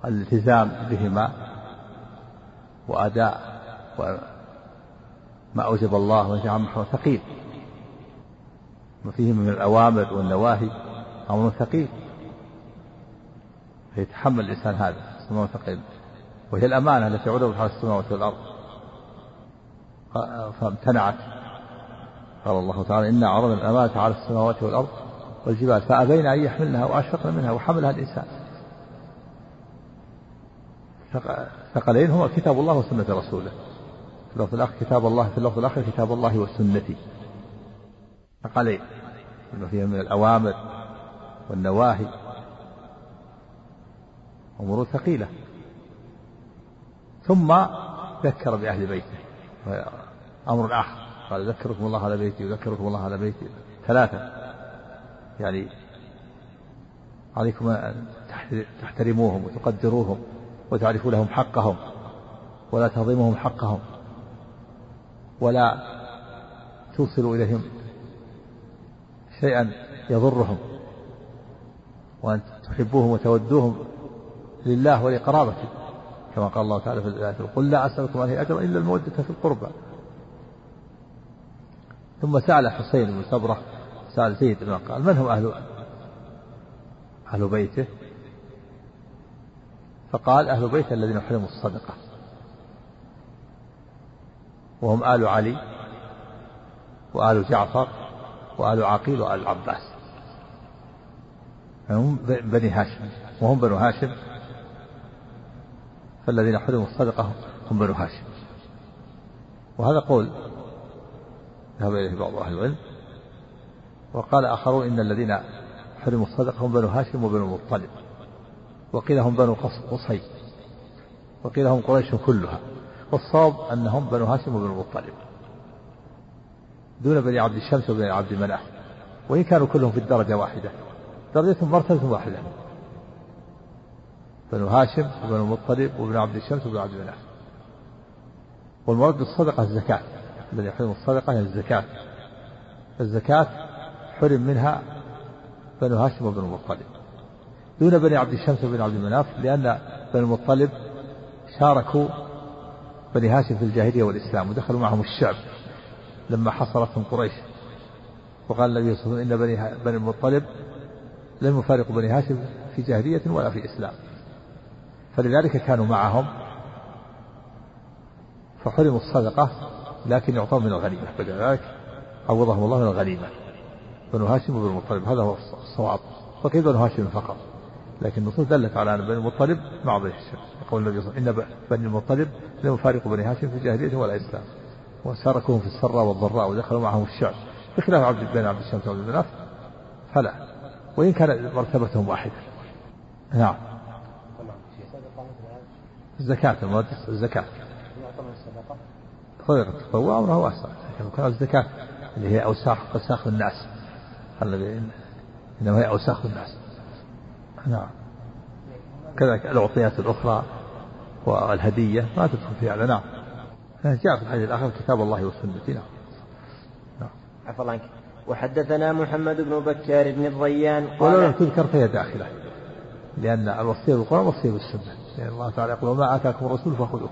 الالتزام بهما وأداء ما أوجب الله ونهى عنه ثقيل. وفيه من الأوامر والنواهي أمر ثقيل. فيتحمل الإنسان هذا أمر ثقيل. وهي الأمانة التي عرضت على السماوات والأرض. فامتنعت. قال الله تعالى إنا عرضنا الأمانة على السماوات والأرض والجبال فأبين أن يحملنها وأشفقن منها وحملها الإنسان. ثقلين هما كتاب الله وسنة رسوله. في اللفظ الآخر كتاب الله في اللفظ الآخر كتاب الله وسنتي. ثقلين بما فيها من الأوامر والنواهي. أمور ثقيلة. ثم ذكر بأهل بيته. أمر آخر. قال ذكركم الله على بيتي وذكركم الله على بيتي. ثلاثة. يعني عليكم أن تحترموهم وتقدروهم وتعرفوا لهم حقهم ولا تهضمهم حقهم ولا توصلوا إليهم شيئا يضرهم وأن تحبوهم وتودوهم لله ولقرابته. كما قال الله تعالى في الآية قل لا أسألكم عليه أجرا إلا المودة في القربى. ثم سأل حسين بن سبرة سأل زيد بن قال من هم أهل أهل بيته؟ فقال أهل بيته الذين حرموا الصدقة. وهم آل علي وآل جعفر وآل عقيل وآل العباس هم بني هاشم وهم بنو هاشم فالذين حرموا الصدقة هم بنو هاشم. وهذا قول ذهب إليه بعض أهل العلم وقال آخرون إن الذين حرموا الصدقة هم بنو هاشم وبنو المطلب وقيل هم بنو قصي. وقيل هم قريش كلها. والصواب أنهم بنو هاشم وبنو المطلب دون بني عبد الشمس وبني عبد مناف وإن كانوا كلهم في الدرجة واحدة. درجتهم مرتبة واحدة. بنو هاشم وبنو المطلب وبن عبد الشمس وبن عبد مناف والمراد بالصدقة الزكاة. الذي يحرم الصدقة هي الزكاة. الزكاة حرم منها بنو هاشم وبن المطلب دون بني عبد الشمس وبن عبد مناف لأن بني المطلب شاركوا بني هاشم في الجاهلية والإسلام ودخلوا معهم الشعب لما حصرتهم قريش. وقال النبي صلى الله عليه وسلم إن بني بني المطلب لم يفارقوا بني هاشم في جاهلية ولا في إسلام. فلذلك كانوا معهم فحرموا الصدقة لكن يعطون من الغنيمة فلذلك عوضهم الله من الغنيمة. بنو هاشم وبنو المطلب هذا هو الصواب. وقيل بنو هاشم فقط؟ لكن النصوص دلت على أن بني المطلب مع بني هاشم يقول النبي صلى الله عليه وسلم إن بني المطلب لم يفارقوا بني هاشم في الجاهلية ولا الإسلام. وشاركوهم في السراء والضراء ودخلوا معهم الشعب. بخلاف عبد بن عبد الشمس وعبد المناف فلا. وإن كان مرتبتهم واحدة. نعم. الزكاة المراد الزكاة. صدقة التطوع أمره واسع لكن الزكاة اللي هي أوساخ أوساخ الناس. الذي إنما هي أوساخ الناس. نعم. كذلك الأعطيات الأخرى والهدية ما تدخل في هذا نعم. جاء في الحديث الآخر كتاب الله وسنته نعم. نعم. الله عنك. وحدثنا محمد بن بكار بن الريان قال ولو تذكر فهي داخلة. لأن الوصية بالقرآن وصية بالسنة. لأن الله تعالى يقول وما آتاكم الرسول فخذوه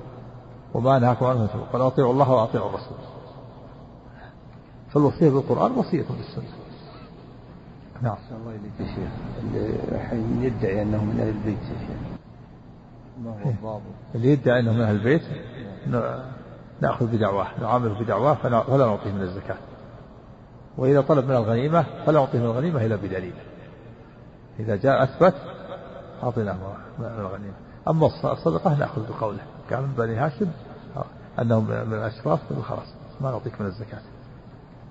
وما نهاكم عنه فانتهوا. قال أطيعوا الله وأطيعوا الرسول. فالوصية بالقرآن وصية بالسنة. نعم. الله إليك يا شيخ. اللي يدعي أنه من أهل البيت يا شيخ. ما هو الضابط؟ اللي يدعي أنه من أهل البيت نأخذ بدعواه نعامله بدعواه فلا نعطيه من الزكاة. وإذا طلب من الغنيمة فلا نعطيه من الغنيمة إلا بدليل. إذا جاء أثبت أعطيناه من الغنيمة أما الصدقة نأخذ بقوله. كان من بني هاشم أنهم من الأشراف خلاص ما نعطيك من الزكاة.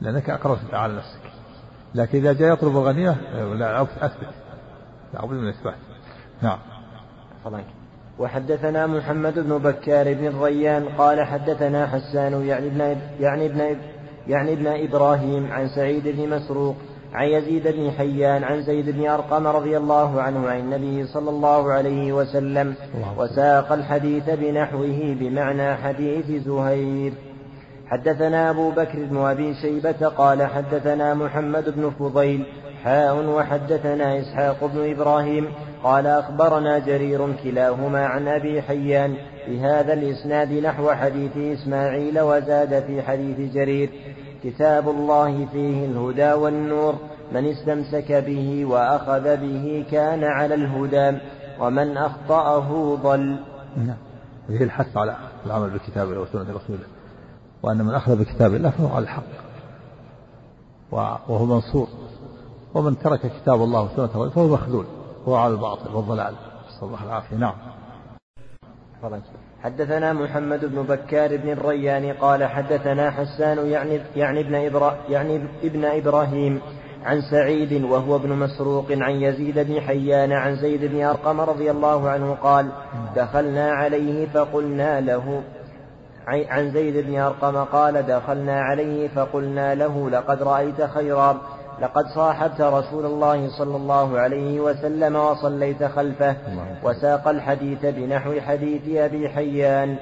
لأنك أقررت على نفسك. لكن إذا جاء يطلب الغنيمة لا أثبت. لابد من الإثبات نعم. فضلك. وحدثنا محمد بن بكار بن الريان قال حدثنا حسان يعني ابن يعني ابن يعني ابن إبراهيم عن سعيد بن مسروق عن يزيد بن حيان عن زيد بن أرقم رضي الله عنه عن النبي صلى الله عليه وسلم وساق الحديث بنحوه بمعنى حديث زهير. حدثنا أبو بكر بن أبي شيبة قال حدثنا محمد بن فضيل حاء وحدثنا إسحاق بن إبراهيم قال أخبرنا جرير كلاهما عن أبي حيان بهذا الإسناد نحو حديث إسماعيل وزاد في حديث جرير. كتاب الله فيه الهدى والنور من استمسك به وأخذ به كان على الهدى ومن أخطأه ضل. نعم. فيه الحث على العمل بكتاب الله وسنة رسوله. وأن من أخذ بكتاب الله فهو على الحق. وهو منصور. ومن ترك كتاب الله وسنة رسوله فهو مخذول. هو على الباطل والضلال نسأل الله العافية. نعم. حدثنا محمد بن بكار بن الريان قال حدثنا حسان يعني يعني ابن إبرا يعني ابن إبراهيم عن سعيد وهو ابن مسروق عن يزيد بن حيان عن زيد بن أرقم رضي الله عنه قال دخلنا عليه فقلنا له عن زيد بن أرقم قال دخلنا عليه فقلنا له لقد رأيت خيرا لقد صاحبت رسول الله صلى الله عليه وسلم وصليت خلفه وساق الحديث بنحو حديث أبي حيان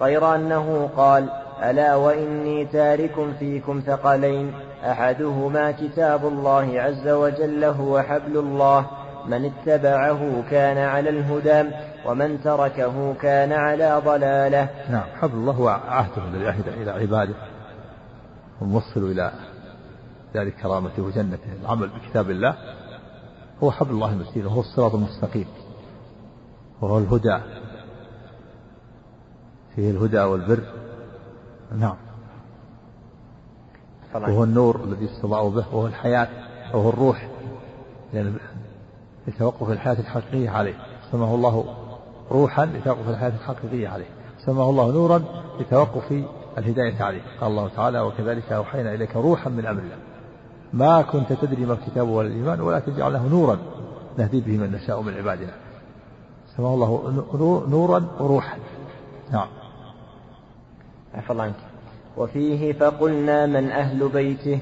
غير أنه قال ألا وإني تارك فيكم ثقلين. أحدهما كتاب الله عز وجل هو حبل الله. من اتبعه كان على الهدى ومن تركه كان على ضلاله. نعم حبل الله هو عهده الذي عهد إلى عباده وموصل إلى ذلك كرامته وجنته. العمل بكتاب الله هو حبل الله المتين وهو الصراط المستقيم وهو الهدى. فيه الهدى والبر. نعم. وهو النور الذي يستضاء به وهو الحياة وهو الروح. لأن لتوقف الحياة الحقيقية عليه. سماه الله روحا لتوقف الحياة الحقيقية عليه. سماه الله نورا لتوقف الهداية عليه. قال الله تعالى وكذلك أوحينا إليك روحا من أمرنا ما كنت تدري ما الكتاب ولا الإيمان ولكن جعلناه نورا نهدي به من نشاء من عبادنا. سماه الله نورا وروحا. نعم. الله عنك. وفيه فقلنا من أهل بيته؟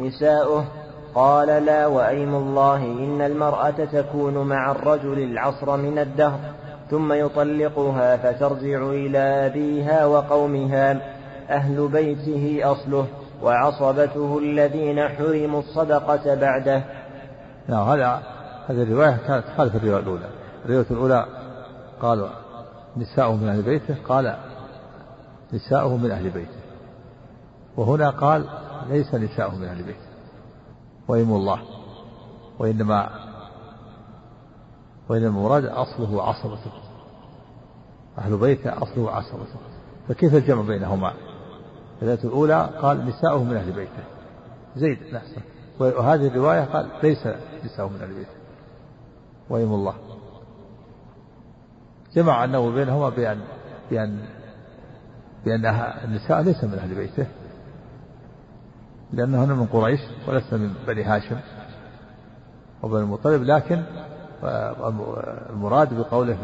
نساؤه قال لا وأيم الله إن المرأة تكون مع الرجل العصر من الدهر ثم يطلقها فترجع إلى أبيها وقومها. أهل بيته أصله. وعصبته الذين حرموا الصدقة بعده. نعم هذا هذه الرواية كانت خالف الرواية الأولى. الرواية الأولى قال نساؤه من أهل بيته قال نساؤه من أهل بيته. وهنا قال ليس نساؤه من أهل بيته. وإيم الله وإنما وإنما المراد أصله عصبته. أهل بيته أصله عصبته. فكيف الجمع بينهما؟ الرواية الأولى قال نساؤه من أهل بيته. زيد نفسه وهذه الرواية قال ليس نساؤه من أهل بيته. وإيم الله. جمع أنه بينهما بأن بأن بأن النساء ليس من أهل بيته. لأنهن من قريش وليس من بني هاشم وبني المطلب لكن المراد بقوله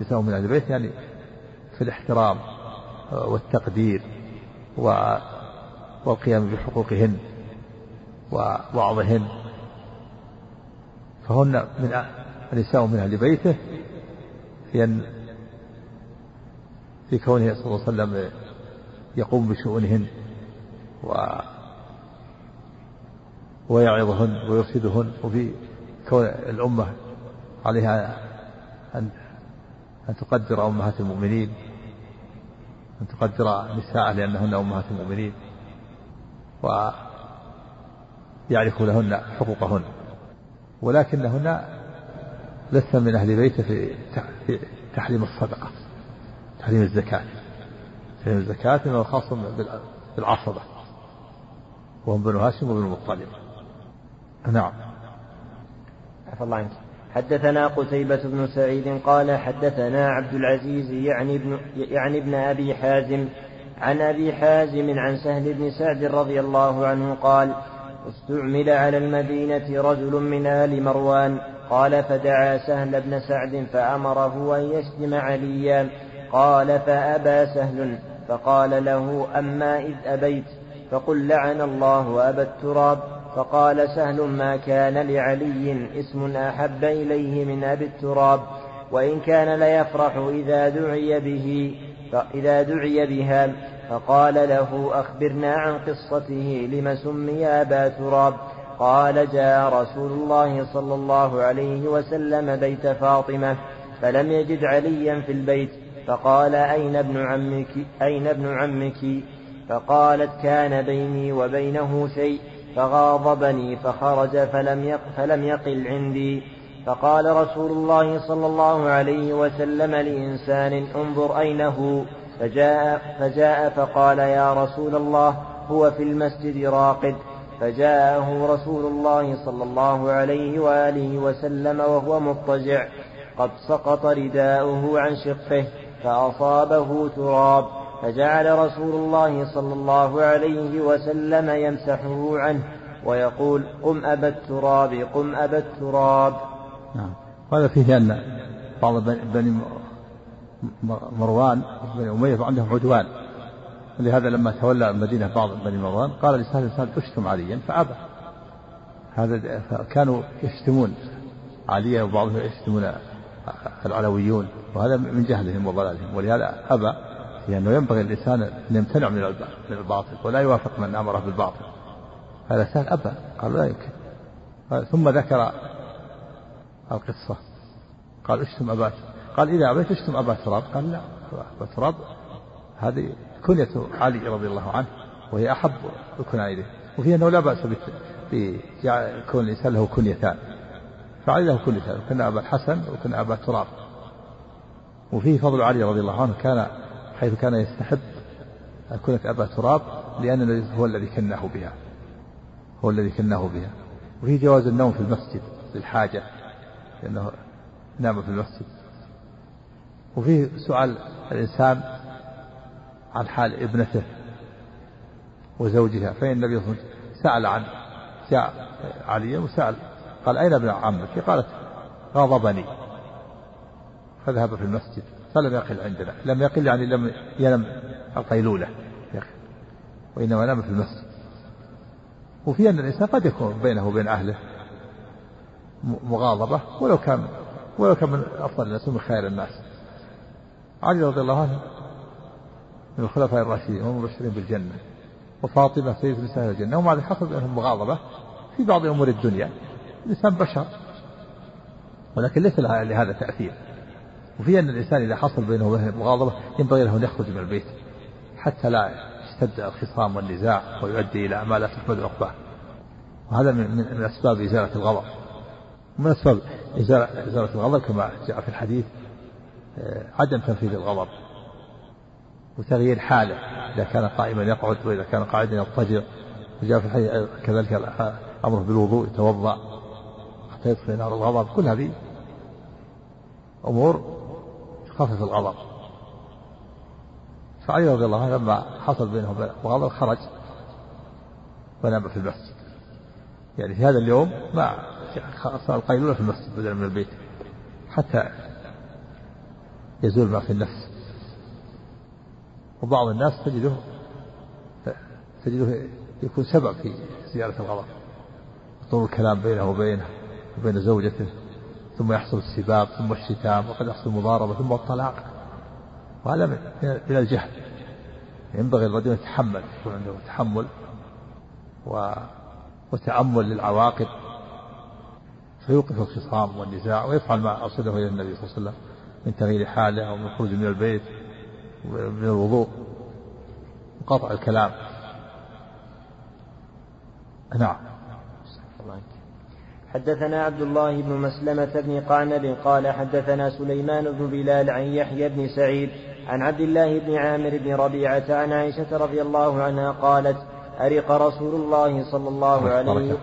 نساء من أهل البيت يعني في الاحترام والتقدير. والقيام بحقوقهن ووعظهن فهن من النساء من أهل بيته في في كونه صلى الله عليه وسلم يقوم بشؤونهن و ويعظهن ويرشدهن. وفي كون الأمة عليها أن أن تقدر أمهات المؤمنين. أن تقدر نساء لأنهن أمهات المؤمنين ويعرف لهن حقوقهن. ولكنهن لسن من أهل بيته في تحريم الصدقة تحريم الزكاة. تحريم الزكاة إنه خاص بالعصبة. وهم بنو هاشم وبنو المطلب نعم. عفى الله عنك. حدثنا قتيبة بن سعيد قال حدثنا عبد العزيز يعني ابن يعني ابن أبي حازم عن أبي حازم عن سهل بن سعد رضي الله عنه قال استعمل على المدينة رجل من آل مروان. قال فدعا سهل بن سعد فأمره أن يشتم عليا. قال فأبى سهل. فقال له أما إذ أبيت؟ فقل لعن الله أبا التراب. فقال سهل ما كان لعلي اسم أحب إليه من أبي التراب وإن كان ليفرح إذا دعي به إذا دعي بها فقال له أخبرنا عن قصته لم سمي أبا تراب؟ قال جاء رسول الله صلى الله عليه وسلم بيت فاطمة فلم يجد عليا في البيت فقال أين ابن عمك؟ أين ابن عمك؟ فقالت كان بيني وبينه شيء فغاضبني فخرج فلم يق فلم يقل عندي. فقال رسول الله صلى الله عليه وسلم لإنسان انظر أين هو؟ فجاء, فجاء فقال يا رسول الله هو في المسجد راقد. فجاءه رسول الله صلى الله عليه وآله وسلم وهو مضطجع. قد سقط رداؤه عن شقه فأصابه تراب. فجعل رسول الله صلى الله عليه وسلم يمسحه عنه ويقول قم أبا التراب قم أبا التراب. نعم. وهذا فيه أن بعض بني مروان بني أمية عندهم عدوان. لهذا لما تولى المدينة بعض بني مروان قال لسهل الإنسان أشتم عليا. فأبى. هذا كانوا يشتمون. عليا وبعضهم يشتمون العلويون وهذا من جهلهم وضلالهم. ولهذا أبى لأنه ينبغي الإنسان أن يمتنع من الباطل ولا يوافق من أمره بالباطل. هذا سهل أبى قال لا يمكن. ثم ذكر القصة. قال اشتم أبا قال إذا أبيت اشتم أبا تراب قال لا. أبا تراب هذه كنية علي رضي الله عنه وهي أحب الكنى إليه. وفي أنه لا بأس بكون الإنسان له كنيتان. فعلي له كنيتان وكان أبا الحسن وكان أبا تراب. وفيه فضل علي رضي الله عنه كان حيث كان يستحب كنية أبا تراب لأن هو الذي كناه بها. هو الذي كناه بها. وفيه جواز النوم في المسجد للحاجة لأنه نام في المسجد. وفيه سؤال الإنسان عن حال ابنته وزوجها فإن النبي صلى الله عليه وسلم سأل عن جاء علي وسأل قال أين ابن عمك؟ قالت غضبني. فذهب في المسجد. فلم يقل عندنا لم يقل يعني لم ينم القيلولة وإنما نام في المسجد وفي أن الإنسان قد يكون بينه وبين أهله مغاضبة ولو كان ولو كان من أفضل الناس ومن خير الناس. علي رضي الله عنه من الخلفاء الراشدين والمبشرين بالجنة وفاطمة سيد نساء الجنة ومع ذلك حصل بينهم مغاضبة في بعض أمور الدنيا. الإنسان بشر ولكن ليس لهذا تأثير. وفي أن الإنسان إذا حصل بينه وبين مغاضبة ينبغي له أن يخرج من البيت حتى لا يشتد الخصام والنزاع ويؤدي إلى ما لا تحمد عقباه. وهذا من, من أسباب إزالة الغضب. من أسباب إزالة, إزالة الغضب كما جاء في الحديث آه، عدم تنفيذ الغضب وتغيير حاله. إذا كان قائما يقعد وإذا كان قاعدا يضطجع. وجاء في الحديث كذلك أمره بالوضوء يتوضأ حتى يدخل نار الغضب. كل هذه أمور تخفف الغضب. فعلي رضي الله عنه لما حصل بينهم الغضب خرج ونام في المسجد. يعني في هذا اليوم ما صار القيلولة في المسجد بدلا من البيت. حتى يزول ما في النفس. وبعض الناس تجده تجده يكون سبب في زيادة الغضب. طول الكلام بينه وبينه وبين زوجته. ثم يحصل السباب ثم الشتام وقد يحصل المضاربة ثم الطلاق. وهذا من الجهل. ينبغي الرجل يتحمل يكون عنده تحمل و وتأمل للعواقب. فيوقف الخصام والنزاع ويفعل ما أرشده إلى النبي صلى الله عليه وسلم من تغيير حاله أو من الخروج من البيت من الوضوء. وقطع الكلام. نعم. حدثنا عبد الله بن مسلمة بن قعنب قال حدثنا سليمان بن بلال عن يحيى بن سعيد عن عبد الله بن عامر بن ربيعة عن عائشة رضي الله عنها قالت أرق رسول الله صلى الله عليه وسلم